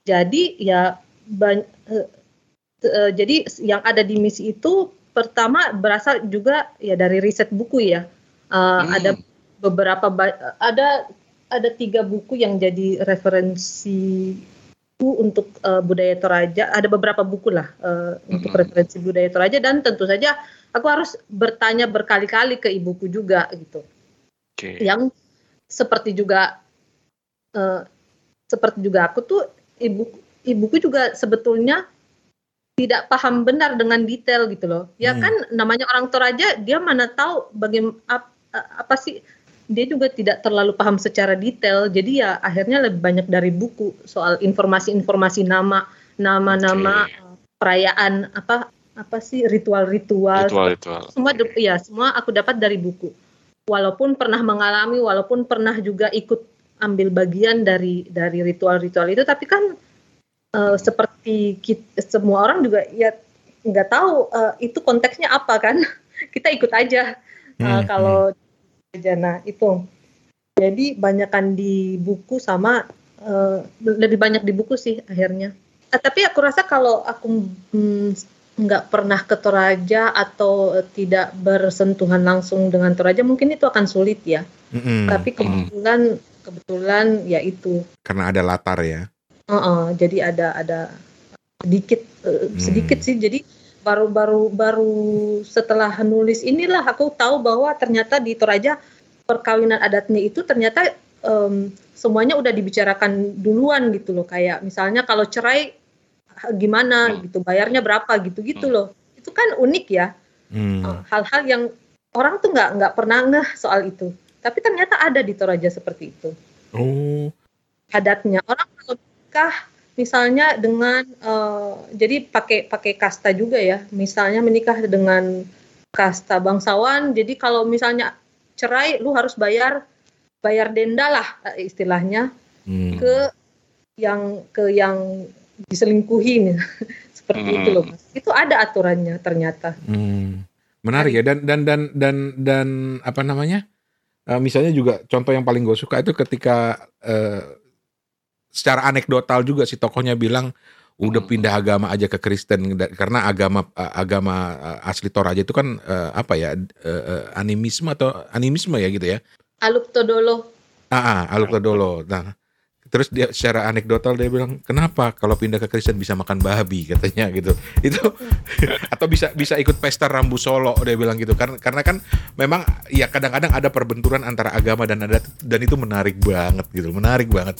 S5: Jadi ya ban- eh, eh, jadi yang ada di misi itu pertama berasal juga ya dari riset buku ya. Eh,
S1: Hmm.
S5: Ada beberapa ada ada tiga buku yang jadi referensi untuk eh, budaya Toraja. Ada beberapa buku lah untuk
S1: Hmm.
S5: referensi budaya Toraja dan tentu saja aku harus bertanya berkali-kali ke ibuku juga gitu
S1: Oke.
S5: yang seperti juga eh, seperti juga aku tuh ibu ibuku juga sebetulnya tidak paham benar dengan detail gitu loh ya
S3: Hmm.
S5: kan namanya orang Toraja dia mana tahu bagaimana uh, apa sih dia juga tidak terlalu paham secara detail jadi ya akhirnya lebih banyak dari buku soal informasi-informasi nama nama-nama okay. perayaan apa apa sih ritual-ritual
S1: ritual-ritual
S5: semua ya semua aku dapat dari buku walaupun pernah mengalami walaupun pernah juga ikut ambil bagian dari dari ritual-ritual itu tapi kan uh, seperti kita, semua orang juga ya nggak tahu uh, itu konteksnya apa kan. Kita ikut aja uh, hmm, kalau hmm. nah itu. Jadi banyakkan di buku sama uh, lebih banyak di buku sih akhirnya. Uh, tapi aku rasa kalau aku hmm, nggak pernah ke Toraja atau tidak bersentuhan langsung dengan Toraja mungkin itu akan sulit ya. Mm-hmm. Tapi kebetulan mm. kebetulan ya itu.
S3: Karena ada latar ya.
S5: Uh-uh, jadi ada ada sedikit uh, sedikit mm. sih. Jadi baru baru baru setelah nulis inilah aku tahu bahwa ternyata di Toraja perkawinan adatnya itu ternyata um, semuanya udah dibicarakan duluan gitu loh. Kayak misalnya kalau cerai gimana hmm. gitu bayarnya berapa gitu gitu hmm. loh itu kan unik ya hmm. Hal-hal hmm. yang orang tuh nggak nggak pernah ngeh soal itu tapi ternyata ada di Toraja seperti itu oh adatnya orang kalau nikah misalnya dengan uh, jadi pakai pakai kasta juga ya misalnya menikah dengan kasta bangsawan jadi kalau misalnya cerai lu harus bayar bayar denda lah eh, istilahnya hmm. ke yang ke yang diselingkuhi seperti hmm. itu loh mas. Itu ada aturannya ternyata.
S3: Hmm. menarik ya dan dan dan dan dan apa namanya? Uh, misalnya juga contoh yang paling gue suka itu ketika uh, secara anekdotal juga si tokohnya bilang udah hmm. pindah agama aja ke Kristen. Karena agama agama asli Toraja itu kan uh, apa ya uh, animisme atau animisme ya gitu ya.
S5: Aluk Todolo.
S3: Ah, ah Aluk Todolo. Nah Terus dia secara anekdotal dia bilang, "Kenapa kalau pindah ke Kristen bisa makan babi?" katanya gitu. Itu atau bisa bisa ikut pesta rambu solo dia bilang gitu. Karena karena kan memang ya kadang-kadang ada perbenturan antara agama dan adat dan itu menarik banget gitu. Menarik banget.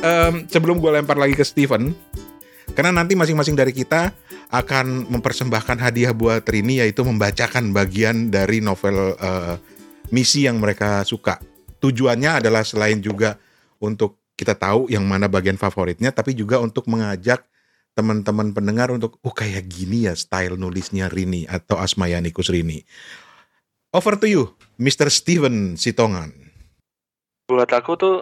S3: Um, sebelum gue lempar lagi ke Steven, karena nanti masing-masing dari kita akan mempersembahkan hadiah buat Rini yaitu membacakan bagian dari novel uh, misi yang mereka suka. Tujuannya adalah selain juga untuk kita tahu yang mana bagian favoritnya, tapi juga untuk mengajak teman-teman pendengar untuk, oh kayak gini ya style nulisnya Rini atau Asmayanikus Rini. Over to you, Mr. Steven Sitongan.
S2: Buat aku tuh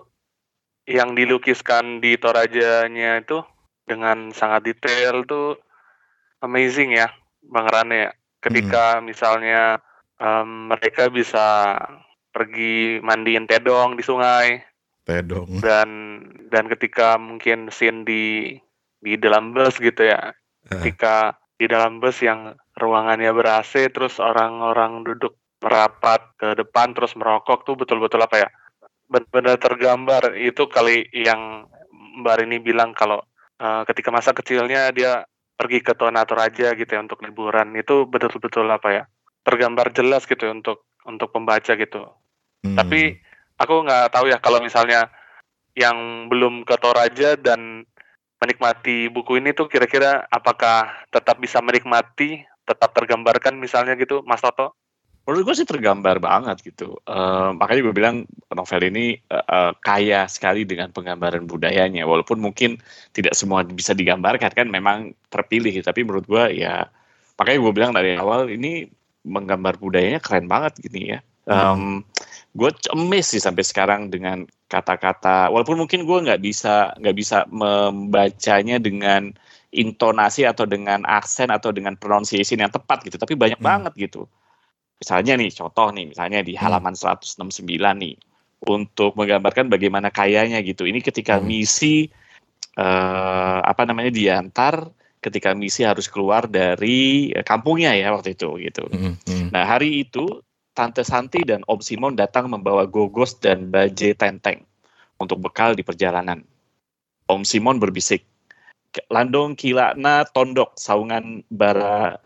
S2: yang dilukiskan di Torajanya itu dengan sangat detail tuh amazing ya Bang Rane ya. Ketika hmm. misalnya um, mereka bisa pergi mandiin tedong di sungai.
S3: Tedong.
S2: Dan dan ketika mungkin scene di di dalam bus gitu ya. Uh. Ketika di dalam bus yang ruangannya ber AC terus orang-orang duduk merapat ke depan terus merokok tuh betul-betul apa ya? Benar-benar tergambar itu kali yang Mbak Rini bilang kalau uh, ketika masa kecilnya dia pergi ke Tonator aja gitu ya untuk liburan itu betul-betul apa ya tergambar jelas gitu ya untuk untuk pembaca gitu. Hmm. Tapi aku nggak tahu ya kalau misalnya yang belum ke Toraja dan menikmati buku ini tuh kira-kira apakah tetap bisa menikmati, tetap tergambarkan misalnya gitu, Mas Toto?
S1: Menurut gue sih tergambar banget gitu. Uh, makanya gue bilang novel ini uh, uh, kaya sekali dengan penggambaran budayanya. Walaupun mungkin tidak semua bisa digambarkan kan, memang terpilih. Tapi menurut gue ya, makanya gue bilang dari awal ini menggambar budayanya keren banget gini ya. Um, gue cemes sih sampai sekarang dengan kata-kata. Walaupun mungkin gue nggak bisa nggak bisa membacanya dengan intonasi atau dengan aksen atau dengan pronunciation yang tepat gitu. Tapi banyak hmm. banget gitu Misalnya nih, contoh nih, misalnya di hmm. halaman hmm. 169 nih, untuk menggambarkan bagaimana kayanya gitu. Ini ketika hmm. misi uh, apa namanya diantar, ketika misi harus keluar dari eh, kampungnya ya waktu itu gitu. Hmm. Nah hari itu Tante Santi dan Om Simon datang membawa gogos dan baje tenteng untuk bekal di perjalanan. Om Simon berbisik, Landong kilakna tondok saungan bara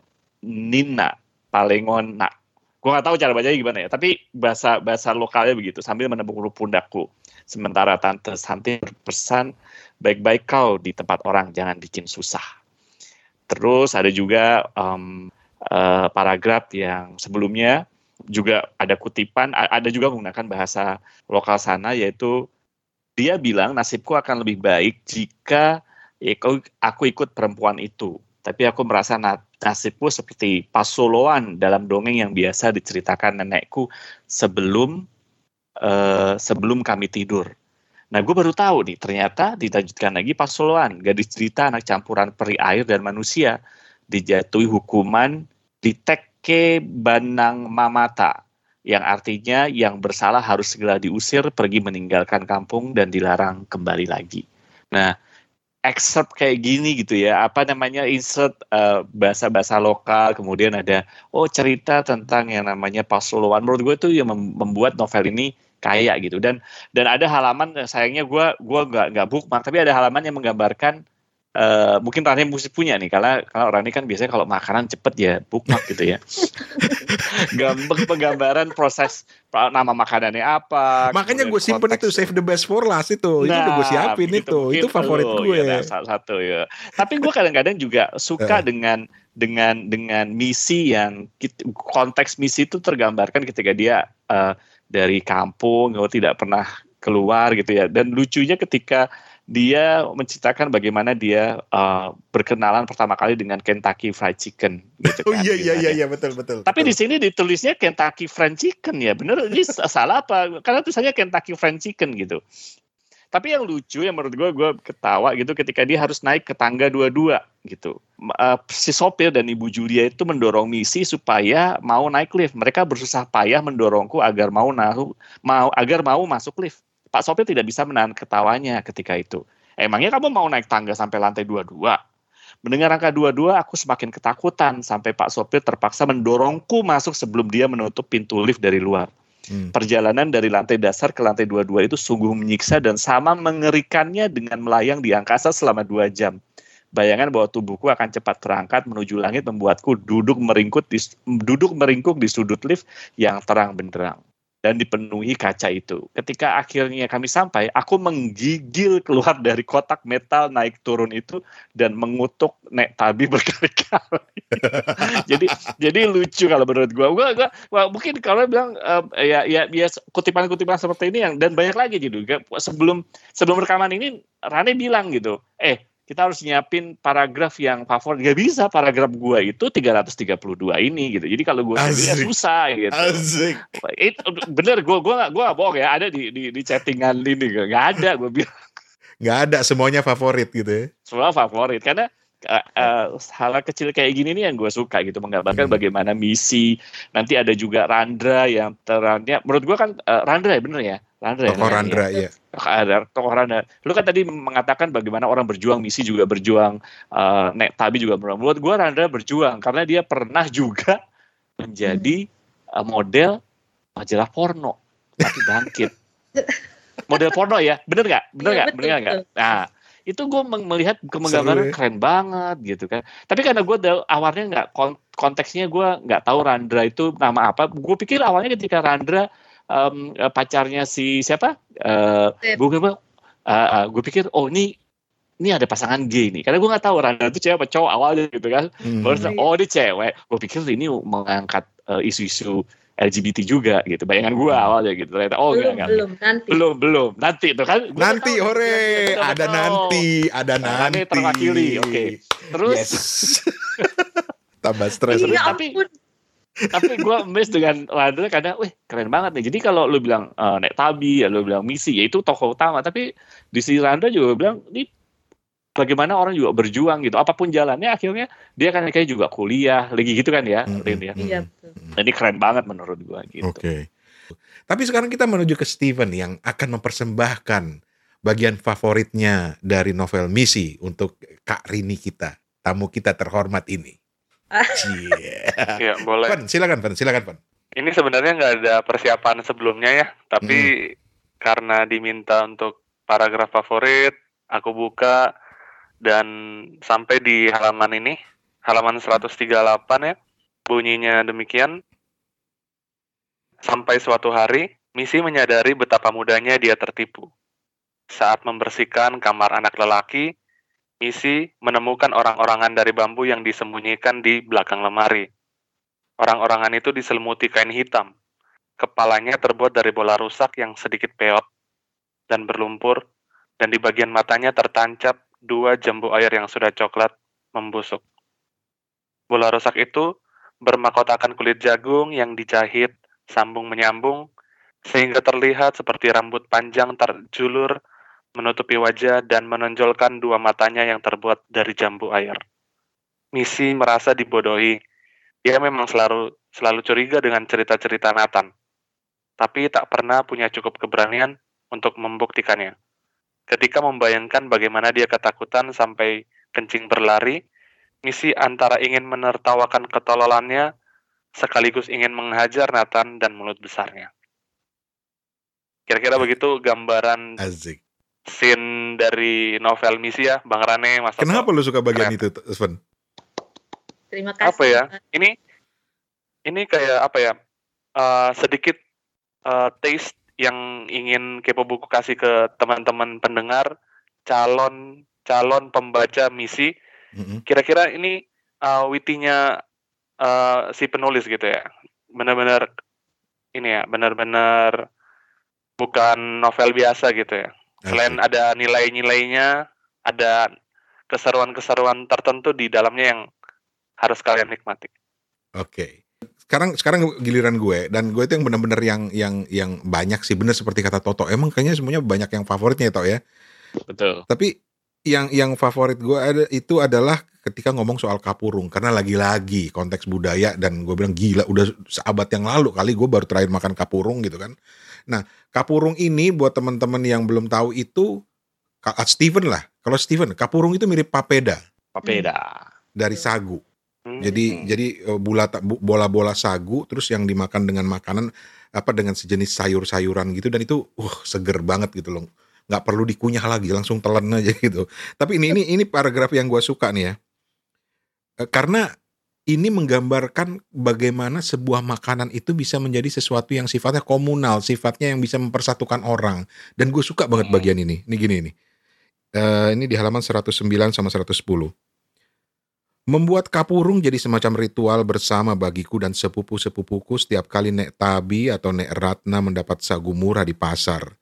S1: nina palengon nak Gua nggak tahu cara bacanya gimana ya, tapi bahasa bahasa lokalnya begitu. Sambil menepuk pundakku. Sementara tante Santi berpesan, baik-baik kau di tempat orang, jangan bikin susah. Terus ada juga um, uh, paragraf yang sebelumnya juga ada kutipan, ada juga menggunakan bahasa lokal sana yaitu dia bilang nasibku akan lebih baik jika ya, aku ikut perempuan itu. Tapi aku merasa nasibku seperti pasoloan dalam dongeng yang biasa diceritakan nenekku sebelum uh, sebelum kami tidur. Nah, gue baru tahu nih, ternyata dilanjutkan lagi pasoloan, gadis cerita anak campuran peri air dan manusia, dijatuhi hukuman di teke banang mamata, yang artinya yang bersalah harus segera diusir, pergi meninggalkan kampung dan dilarang kembali lagi. Nah, excerpt kayak gini gitu ya, apa namanya insert eh, bahasa-bahasa lokal, kemudian ada oh cerita tentang yang namanya pasoloan. Menurut gue itu yang membuat novel ini kaya gitu dan dan ada halaman sayangnya gue gua nggak nggak bookmark tapi ada halaman yang menggambarkan uh, mungkin Rani musik punya nih karena kalau Rani kan biasanya kalau makanan cepet ya bookmark gitu ya. Gambar penggambaran proses nama makanannya apa
S3: makanya gue simpen itu save the best for last itu. Nah, itu udah gue siapin itu. itu favorit gue
S1: ya, salah satu ya. Tapi gue kadang-kadang juga suka uh. dengan dengan dengan misi yang konteks misi itu tergambarkan ketika dia uh, dari kampung, tidak pernah keluar gitu ya. Dan lucunya ketika dia menceritakan bagaimana dia uh, berkenalan pertama kali dengan Kentucky Fried Chicken gitu
S3: oh, kan. Oh iya iya iya iya betul betul.
S1: Tapi betul. di sini ditulisnya Kentucky Fried Chicken ya. Bener ini salah apa? Karena tulisannya Kentucky Fried Chicken gitu. Tapi yang lucu yang menurut gue gue ketawa gitu ketika dia harus naik ke tangga dua-dua gitu. Uh, si sopir dan ibu Julia itu mendorong misi supaya mau naik lift. Mereka bersusah payah mendorongku agar mau nahu, mau agar mau masuk lift. Pak sopir tidak bisa menahan ketawanya ketika itu. Emangnya kamu mau naik tangga sampai lantai dua-dua? Mendengar angka dua-dua, aku semakin ketakutan sampai Pak sopir terpaksa mendorongku masuk sebelum dia menutup pintu lift dari luar. Hmm. Perjalanan dari lantai dasar ke lantai 22 itu sungguh menyiksa dan sama mengerikannya dengan melayang di angkasa selama dua jam. Bayangan bahwa tubuhku akan cepat terangkat menuju langit membuatku duduk meringkuk di, duduk meringkuk di sudut lift yang terang benderang dan dipenuhi kaca itu. Ketika akhirnya kami sampai, aku menggigil keluar dari kotak metal naik turun itu dan mengutuk nek tabi berkali-kali. jadi jadi lucu kalau menurut gua. Gua, gua, gua mungkin kalau bilang uh, ya ya ya kutipan-kutipan seperti ini yang dan banyak lagi juga sebelum sebelum rekaman ini Rane bilang gitu, eh kita harus nyiapin paragraf yang favorit. Gak bisa paragraf gua itu 332 ini gitu. Jadi kalau gua ya susah gitu. Asik. It, bener gua gua gak, gua gak bohong ya ada di di, di chattingan ini gak ada gua bilang.
S3: Gak ada semuanya favorit gitu ya.
S1: Semua favorit karena uh, uh, hal kecil kayak gini nih yang gue suka gitu menggambarkan hmm. bagaimana misi nanti ada juga Randra yang terangnya menurut gue kan uh, Randra ya bener ya
S3: Randra ya, Tokoh ya, Randra ya.
S1: Ada tokoh Randra. Lu kan tadi mengatakan bagaimana orang berjuang, misi juga berjuang, uh, Nek Tabi juga berjuang. Menurut gua Randra berjuang karena dia pernah juga menjadi uh, model majalah porno tapi bangkit. model porno ya, bener nggak? Bener iya, nggak? Ya, bener nggak? Nah, itu gue melihat kemenggambaran ya. keren banget gitu kan. Tapi karena gue awalnya nggak konteksnya gue nggak tahu Randra itu nama apa. Gue pikir awalnya ketika Randra um, pacarnya si siapa? Uh, gue uh, uh, gue pikir oh ini ini ada pasangan gay nih. Karena gue nggak tahu Randa itu cewek apa cowok awalnya gitu kan. Hmm. baru oh dia cewek. Gue pikir ini mengangkat isu isu-isu LGBT juga gitu. Bayangan gue hmm. awalnya gitu. Ternyata oh
S5: belum enggak, belum nanti.
S1: belum belum. Nanti itu kan
S3: nanti tahu, hore. Betul, ada nanti ada nanti.
S1: terwakili oke. Okay. terus? Yes.
S3: tambah stres.
S5: Iya, tapi
S1: tapi gue miss dengan Landra karena, wih keren banget nih. Jadi kalau lu bilang uh, Nek Tabi, ya lu bilang misi, ya itu tokoh utama. Tapi di sisi Landra juga bilang, ini bagaimana orang juga berjuang gitu. Apa pun jalannya akhirnya dia kan kayak juga kuliah, lagi gitu kan ya, mm -hmm. ya. Iya Ini keren banget menurut gue gitu.
S3: Oke. Okay. Tapi sekarang kita menuju ke Steven yang akan mempersembahkan bagian favoritnya dari novel Misi untuk Kak Rini kita, tamu kita terhormat ini.
S2: Yeah. ya boleh.
S3: Pan, silakan Pan, silakan Pan.
S2: Ini sebenarnya nggak ada persiapan sebelumnya ya, tapi hmm. karena diminta untuk paragraf favorit, aku buka dan sampai di halaman ini, halaman 138 ya, bunyinya demikian. Sampai suatu hari, Misi menyadari betapa mudahnya dia tertipu. Saat membersihkan kamar anak lelaki, Misi menemukan orang-orangan dari bambu yang disembunyikan di belakang lemari. Orang-orangan itu diselimuti kain hitam. Kepalanya terbuat dari bola rusak yang sedikit peot dan berlumpur, dan di bagian matanya tertancap dua jambu air yang sudah coklat membusuk. Bola rusak itu bermakotakan kulit jagung yang dijahit sambung menyambung sehingga terlihat seperti rambut panjang terjulur menutupi wajah dan menonjolkan dua matanya yang terbuat dari jambu air. Misi merasa dibodohi. Dia memang selalu selalu curiga dengan cerita-cerita Nathan, tapi tak pernah punya cukup keberanian untuk membuktikannya. Ketika membayangkan bagaimana dia ketakutan sampai kencing berlari, Misi antara ingin menertawakan ketololannya sekaligus ingin menghajar Nathan dan mulut besarnya. Kira-kira begitu gambaran
S3: Asik.
S2: Scene dari novel Misi ya, Bang Rane, Mas Toto.
S3: Kenapa lu suka bagian
S2: Keren.
S3: itu, Sven?
S5: Terima kasih.
S2: Apa ya? Ini ini kayak apa ya? eh, sedikit eh, taste yang ingin kepo buku kasih ke teman-teman pendengar, calon calon pembaca misi.
S3: Mm-mm.
S2: Kira-kira ini eh, witinya eh, si penulis gitu ya. Benar-benar ini ya, benar-benar bukan novel biasa gitu ya. Selain
S3: Asik.
S2: ada nilai-nilainya, ada keseruan-keseruan tertentu di dalamnya yang harus kalian nikmati.
S3: Oke. Sekarang sekarang giliran gue dan gue itu yang benar-benar yang yang yang banyak sih bener seperti kata Toto. Emang kayaknya semuanya banyak yang favoritnya ya, Tok ya.
S1: Betul.
S3: Tapi yang yang favorit gue ada itu adalah ketika ngomong soal kapurung karena lagi-lagi konteks budaya dan gue bilang gila udah seabad yang lalu kali gue baru terakhir makan kapurung gitu kan. Nah kapurung ini buat teman-teman yang belum tahu itu ah, Steven lah. Kalau Steven kapurung itu mirip papeda
S1: Papeda.
S3: dari sagu.
S2: Hmm.
S3: Jadi jadi eh, bulata- bu- bola-bola sagu terus yang dimakan dengan makanan apa dengan sejenis sayur-sayuran gitu dan itu uh seger banget gitu loh. nggak perlu dikunyah lagi langsung telan aja gitu. Tapi ini ini ini paragraf yang gua suka nih ya. Eh, Karena ini menggambarkan bagaimana sebuah makanan itu bisa menjadi sesuatu yang sifatnya komunal, sifatnya yang bisa mempersatukan orang. Dan gue suka banget
S1: Hmm.
S3: bagian ini. Ini gini nih. Eh, ini di halaman 109 sama 110. Membuat kapurung jadi semacam ritual bersama bagiku dan sepupu-sepupuku setiap kali Nek Tabi atau Nek Ratna mendapat sagu murah di pasar.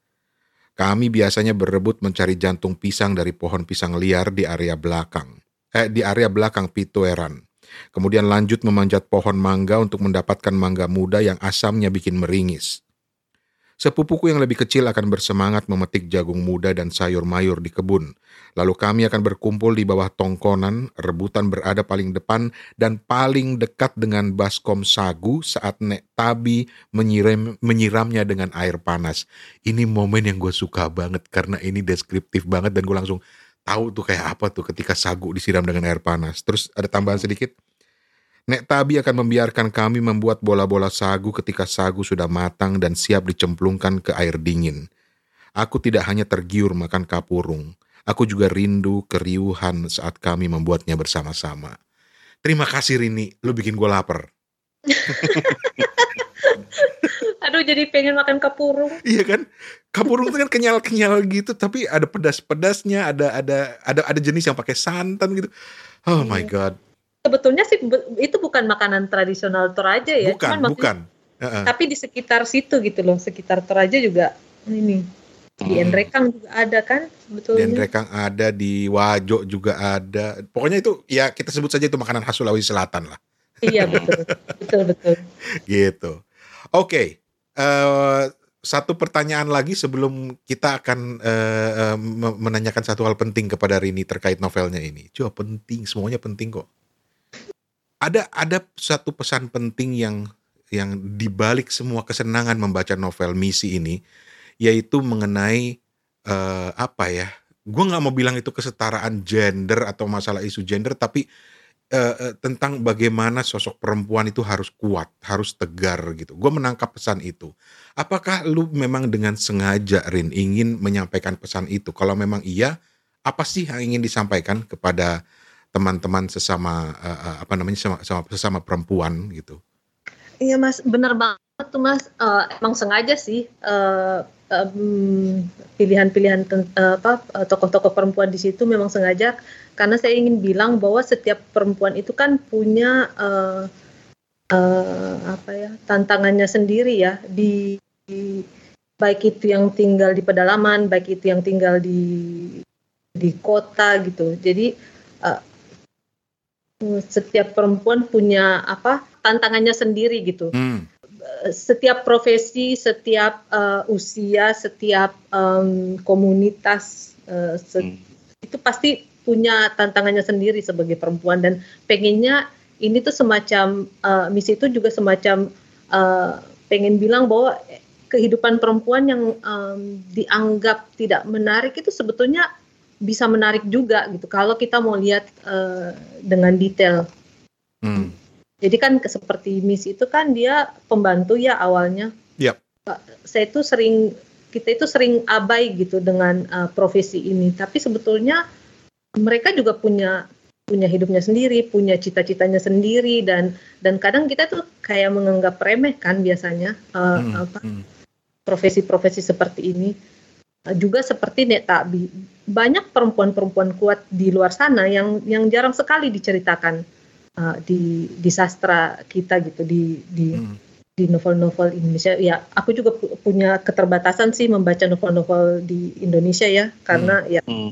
S3: Kami biasanya berebut mencari jantung pisang dari pohon pisang liar di area belakang. Eh, di area belakang Pitoeran. Kemudian lanjut memanjat pohon mangga untuk mendapatkan mangga muda yang asamnya bikin meringis. Sepupuku yang lebih kecil akan bersemangat memetik jagung muda dan sayur mayur di kebun. Lalu kami akan berkumpul di bawah tongkonan, rebutan berada paling depan dan paling dekat dengan baskom sagu saat Nek Tabi menyiram, menyiramnya dengan air panas. Ini momen yang gue suka banget karena ini deskriptif banget dan gue langsung tahu tuh kayak apa tuh ketika sagu disiram dengan air panas. Terus ada tambahan sedikit. Nek Tabi akan membiarkan kami membuat bola-bola sagu ketika sagu sudah matang dan siap dicemplungkan ke air dingin. Aku tidak hanya tergiur makan kapurung, aku juga rindu keriuhan saat kami membuatnya bersama-sama. Terima kasih Rini, lu bikin gue lapar.
S5: Aduh jadi pengen makan kapurung.
S3: Iya kan? Kapurung itu kan kenyal-kenyal gitu, tapi ada pedas-pedasnya, ada ada ada ada jenis yang pakai santan gitu. Oh my
S5: Iya.
S3: god.
S5: Sebetulnya sih itu bukan makanan tradisional Toraja ya.
S3: Bukan,
S5: Cuman
S3: bukan. Heeh.
S5: Tapi di sekitar situ gitu loh, sekitar Toraja juga ini. Di
S1: Hmm.
S5: Enrekang juga ada kan sebetulnya.
S3: Dan Rekang ada di Wajo juga ada. Pokoknya itu ya kita sebut saja itu makanan khas Sulawesi Selatan lah.
S5: Iya betul, betul betul.
S3: Gitu. Oke. Eh, satu pertanyaan lagi sebelum kita akan me- menanyakan satu hal penting kepada Rini terkait novelnya ini. Coba penting, semuanya penting kok. Ada ada satu pesan penting yang yang dibalik semua kesenangan membaca novel misi ini, yaitu mengenai eh, apa ya? Gue nggak mau bilang itu kesetaraan gender atau masalah isu gender, tapi eh, eh, tentang bagaimana sosok perempuan itu harus kuat, harus tegar gitu. Gue menangkap pesan itu. Apakah lu memang dengan sengaja, Rin, ingin menyampaikan pesan itu? Kalau memang iya, apa sih yang ingin disampaikan kepada teman-teman sesama eh, apa namanya sama, sama sesama perempuan gitu?
S5: Iya mas, benar banget tuh mas uh, emang sengaja sih uh, um, pilihan-pilihan uh, apa tokoh-tokoh perempuan di situ memang sengaja karena saya ingin bilang bahwa setiap perempuan itu kan punya uh, uh, apa ya tantangannya sendiri ya di, di baik itu yang tinggal di pedalaman baik itu yang tinggal di di kota gitu jadi uh, setiap perempuan punya apa tantangannya sendiri gitu. Hmm. Setiap profesi, setiap uh, usia, setiap um, komunitas uh, se hmm. itu pasti punya tantangannya sendiri sebagai perempuan dan pengennya ini tuh semacam uh, misi itu juga semacam uh, pengen bilang bahwa kehidupan perempuan yang um, dianggap tidak menarik itu sebetulnya bisa menarik juga gitu kalau kita mau lihat uh, dengan detail. Hmm. Jadi kan seperti Miss itu kan dia pembantu ya awalnya.
S3: Yep.
S5: Saya itu sering kita itu sering abai gitu dengan uh, profesi ini, tapi sebetulnya mereka juga punya punya hidupnya sendiri, punya cita-citanya sendiri dan dan kadang kita tuh kayak menganggap remeh kan biasanya uh, hmm. apa hmm. profesi-profesi seperti ini juga seperti Nek Tabi. Banyak perempuan-perempuan kuat di luar sana yang yang jarang sekali diceritakan uh, di di sastra kita gitu di di hmm. di novel-novel Indonesia. Ya, aku juga pu punya keterbatasan sih membaca novel-novel di Indonesia ya karena hmm. ya hmm.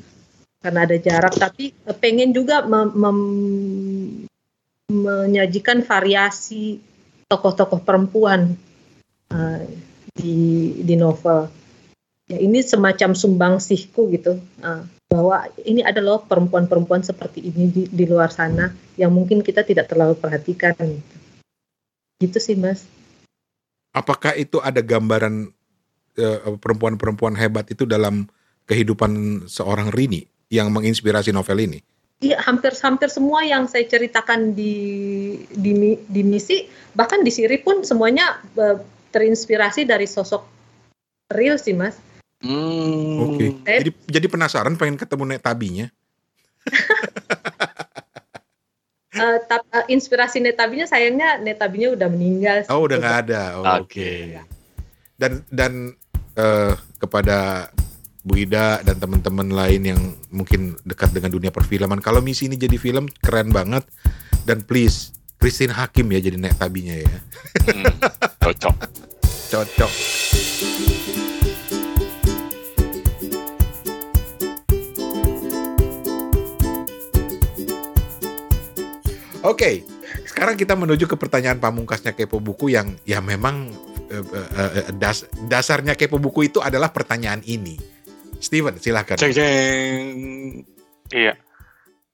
S5: karena ada jarak tapi uh, pengen juga mem mem menyajikan variasi tokoh-tokoh perempuan uh, di di novel ya ini semacam sumbangsihku gitu uh, bahwa ini adalah perempuan-perempuan seperti ini di, di luar sana yang mungkin kita tidak terlalu perhatikan. Gitu, gitu sih mas.
S3: Apakah itu ada gambaran eh, perempuan-perempuan hebat itu dalam kehidupan seorang Rini yang menginspirasi novel ini?
S5: Iya, hampir-hampir semua yang saya ceritakan di, di di misi, bahkan di Siri pun semuanya uh, terinspirasi dari sosok real sih, Mas.
S3: Hmm. Oke. Okay. Jadi jadi penasaran pengen ketemu Netabinya.
S5: uh, tap, uh, inspirasi Netabinya sayangnya Netabinya udah meninggal.
S3: Oh, udah nggak ada. Oh, Oke. Okay. Dan dan uh, kepada Bu Ida dan teman-teman lain yang mungkin dekat dengan dunia perfilman, kalau misi ini jadi film keren banget dan please Christine Hakim ya jadi Netabinya ya. Hmm,
S1: cocok.
S3: cocok. Oke, okay, sekarang kita menuju ke pertanyaan pamungkasnya kepo buku yang ya memang uh, uh, das, dasarnya kepo buku itu adalah pertanyaan ini. Steven, silahkan.
S1: Ceng ceng.
S2: Iya.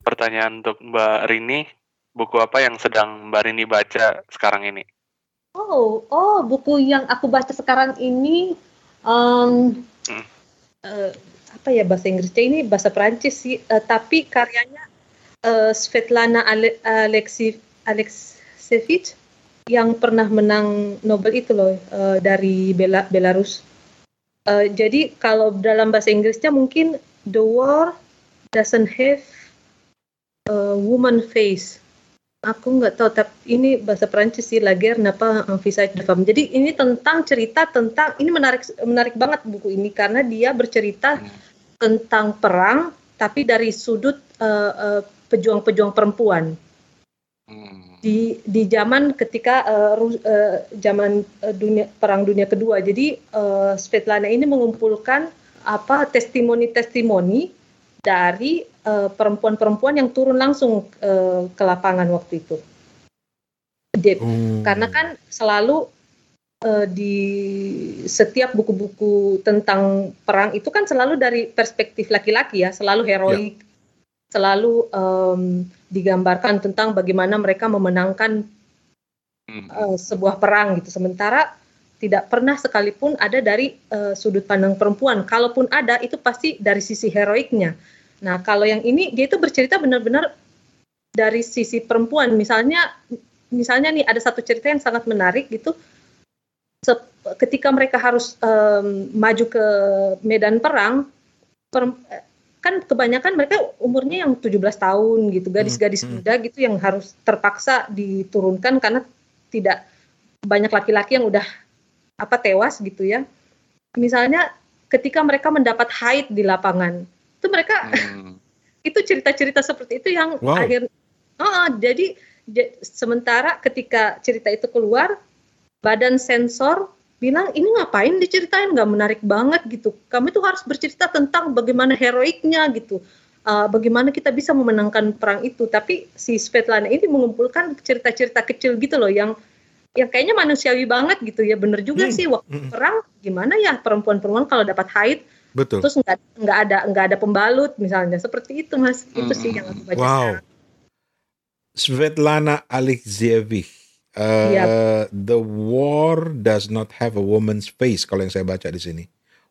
S2: Pertanyaan untuk Mbak Rini, buku apa yang sedang Mbak Rini baca sekarang ini?
S5: Oh, oh, buku yang aku baca sekarang ini, um, hmm. uh, apa ya bahasa Inggrisnya ini bahasa Perancis sih, uh, tapi karyanya uh, Svetlana Ale Alexi Alexevich yang pernah menang Nobel itu loh uh, dari Bela Belarus. Uh, jadi kalau dalam bahasa Inggrisnya mungkin the war doesn't have a woman face. Aku nggak tahu, tapi ini bahasa Perancis sih, La guerre n'a pas un visage de femme. Jadi ini tentang cerita tentang ini menarik menarik banget buku ini karena dia bercerita hmm. tentang perang tapi dari sudut uh, uh, pejuang-pejuang perempuan hmm. di di zaman ketika uh, uh, zaman uh, dunia perang dunia kedua. Jadi uh, Svetlana ini mengumpulkan apa testimoni-testimoni dari perempuan-perempuan yang turun langsung uh, ke lapangan waktu itu. Dia, hmm. Karena kan selalu uh, di setiap buku-buku tentang perang itu kan selalu dari perspektif laki-laki ya, selalu heroik, ya selalu um, digambarkan tentang bagaimana mereka memenangkan uh, sebuah perang gitu. Sementara tidak pernah sekalipun ada dari uh, sudut pandang perempuan. Kalaupun ada itu pasti dari sisi heroiknya. Nah, kalau yang ini dia itu bercerita benar-benar dari sisi perempuan. Misalnya misalnya nih ada satu cerita yang sangat menarik gitu. Ketika mereka harus um, maju ke medan perang, kan kebanyakan mereka umurnya yang 17 tahun gitu gadis-gadis hmm. muda gitu yang harus terpaksa diturunkan karena tidak banyak laki-laki yang udah apa tewas gitu ya. Misalnya ketika mereka mendapat haid di lapangan, itu mereka hmm. itu cerita-cerita seperti itu yang wow. akhir oh, jadi sementara ketika cerita itu keluar badan sensor bilang ini ngapain diceritain nggak menarik banget gitu kami tuh harus bercerita tentang bagaimana heroiknya gitu uh, bagaimana kita bisa memenangkan perang itu tapi si Svetlana ini mengumpulkan cerita-cerita kecil gitu loh yang yang kayaknya manusiawi banget gitu ya bener juga hmm. sih waktu hmm. perang gimana ya perempuan-perempuan kalau dapat haid
S3: Betul.
S5: terus nggak nggak ada nggak ada pembalut misalnya seperti itu mas hmm. itu sih yang aku baca wow.
S3: Svetlana Alexievich Uh, yep. The war does not have a woman's face kalau yang saya baca di sini.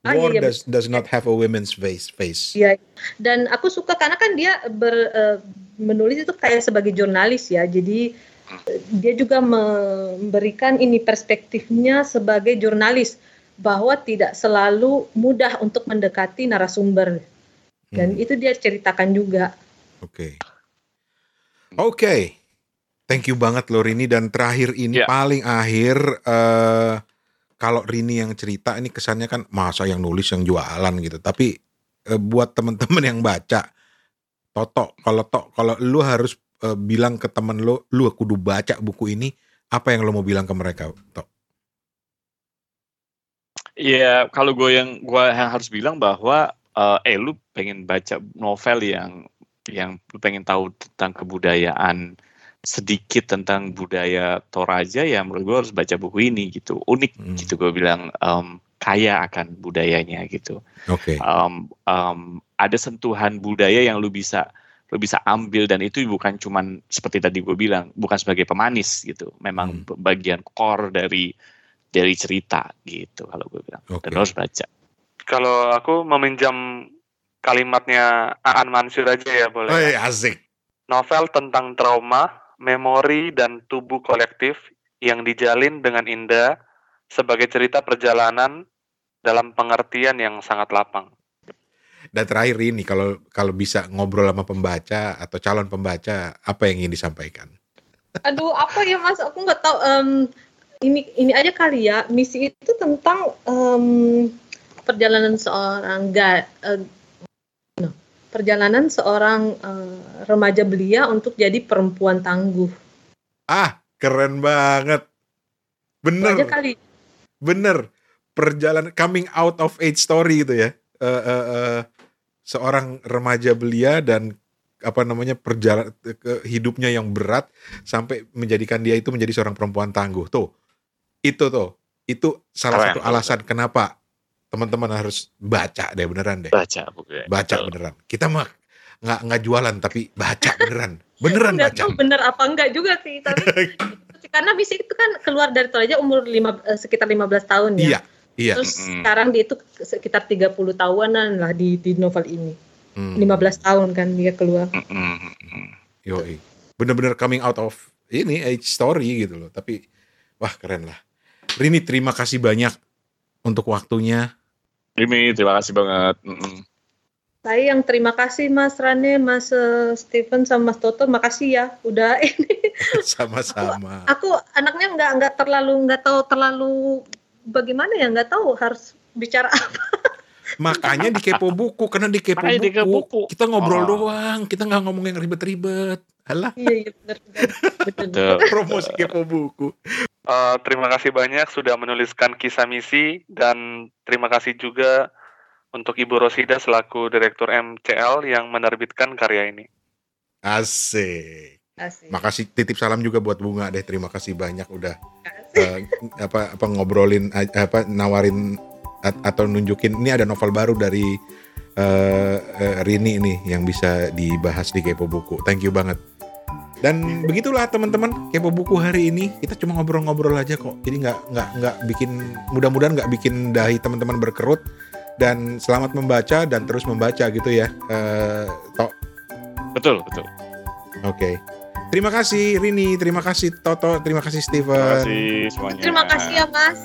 S3: Ah, war iya, iya, does does not have a woman's face face.
S5: Iya. Dan aku suka karena kan dia ber, uh, menulis itu kayak sebagai jurnalis ya. Jadi uh, dia juga memberikan ini perspektifnya sebagai jurnalis bahwa tidak selalu mudah untuk mendekati narasumber. Dan hmm. itu dia ceritakan juga.
S3: Oke. Okay. Oke. Okay. Thank you banget loh Rini dan terakhir ini yeah. paling akhir uh, kalau Rini yang cerita ini kesannya kan masa yang nulis yang jualan gitu. Tapi uh, buat temen-temen yang baca Toto kalau to kalau lu harus uh, bilang ke temen lu lu kudu baca buku ini apa yang lu mau bilang ke mereka Tok?
S1: Iya, kalau gue yang gue yang harus bilang bahwa uh, eh lu pengen baca novel yang yang lu pengen tahu tentang kebudayaan sedikit tentang budaya Toraja ya menurut gue harus baca buku ini gitu unik hmm. gitu gue bilang um, kaya akan budayanya gitu
S3: okay.
S1: um, um, ada sentuhan budaya yang lu bisa lu bisa ambil dan itu bukan cuman seperti tadi gue bilang bukan sebagai pemanis gitu memang hmm. bagian core dari dari cerita gitu kalau gue bilang okay. dan harus baca
S2: kalau aku meminjam kalimatnya Aan Mansur aja ya boleh oh,
S3: iya, asik
S2: novel tentang trauma memori dan tubuh kolektif yang dijalin dengan indah sebagai cerita perjalanan dalam pengertian yang sangat lapang.
S3: Dan terakhir ini kalau kalau bisa ngobrol sama pembaca atau calon pembaca apa yang ingin disampaikan?
S5: Aduh apa ya mas aku nggak tahu um, ini ini aja kali ya misi itu tentang um, perjalanan seorang ga, uh, perjalanan seorang uh, remaja belia untuk jadi perempuan tangguh.
S3: Ah, keren banget. Bener. Aja kali. Bener. Perjalanan coming out of age story itu ya. Uh, uh, uh, seorang remaja belia dan apa namanya perjalanan ke hidupnya yang berat sampai menjadikan dia itu menjadi seorang perempuan tangguh. Tuh. Itu tuh. Itu salah keren. satu alasan kenapa teman-teman harus baca deh beneran deh.
S1: Baca buku.
S3: Baca Betul. beneran. Kita mah nggak nggak jualan tapi baca beneran. Beneran baca.
S5: Tahu bener apa enggak juga sih tapi karena misi itu kan keluar dari Toraja umur lima, eh, sekitar 15 tahun ya.
S3: Iya. Iya.
S5: Terus mm. sekarang dia itu sekitar 30 tahunan lah di di novel ini. Mm. 15 tahun kan dia keluar. Mm.
S3: Yoi. Bener-bener coming out of ini age story gitu loh. Tapi wah keren lah. Rini terima kasih banyak untuk waktunya.
S1: Ini terima kasih banget. Mm -mm.
S5: Saya yang terima kasih Mas Rane, Mas uh, Steven sama Mas Toto, makasih ya udah ini.
S3: Sama-sama.
S5: Aku, aku anaknya nggak nggak terlalu nggak tahu terlalu bagaimana ya nggak tahu harus bicara apa.
S3: Makanya di kepo buku karena di kepo buku, di buku kita ngobrol oh. doang, kita nggak ngomong yang ribet-ribet. Halah.
S5: Iya, iya benar benar.
S3: Promosi kepo buku.
S2: Uh, terima kasih banyak sudah menuliskan kisah misi dan terima kasih juga untuk Ibu Rosida selaku Direktur MCL yang menerbitkan karya ini.
S3: Asik. Asik. Makasih titip salam juga buat Bunga deh. Terima kasih banyak udah uh, apa apa ngobrolin apa nawarin atau nunjukin ini ada novel baru dari uh, uh, Rini ini yang bisa dibahas di Kepo Buku. Thank you banget. Dan begitulah teman-teman kepo buku hari ini kita cuma ngobrol-ngobrol aja kok. Jadi nggak nggak nggak bikin mudah-mudahan nggak bikin dahi teman-teman berkerut dan selamat membaca dan terus membaca gitu ya. Uh, Tok.
S1: Betul betul.
S3: Oke. Okay. Terima kasih Rini, terima kasih Toto, terima kasih Steven. Terima
S1: kasih semuanya.
S5: Terima kasih ya Mas.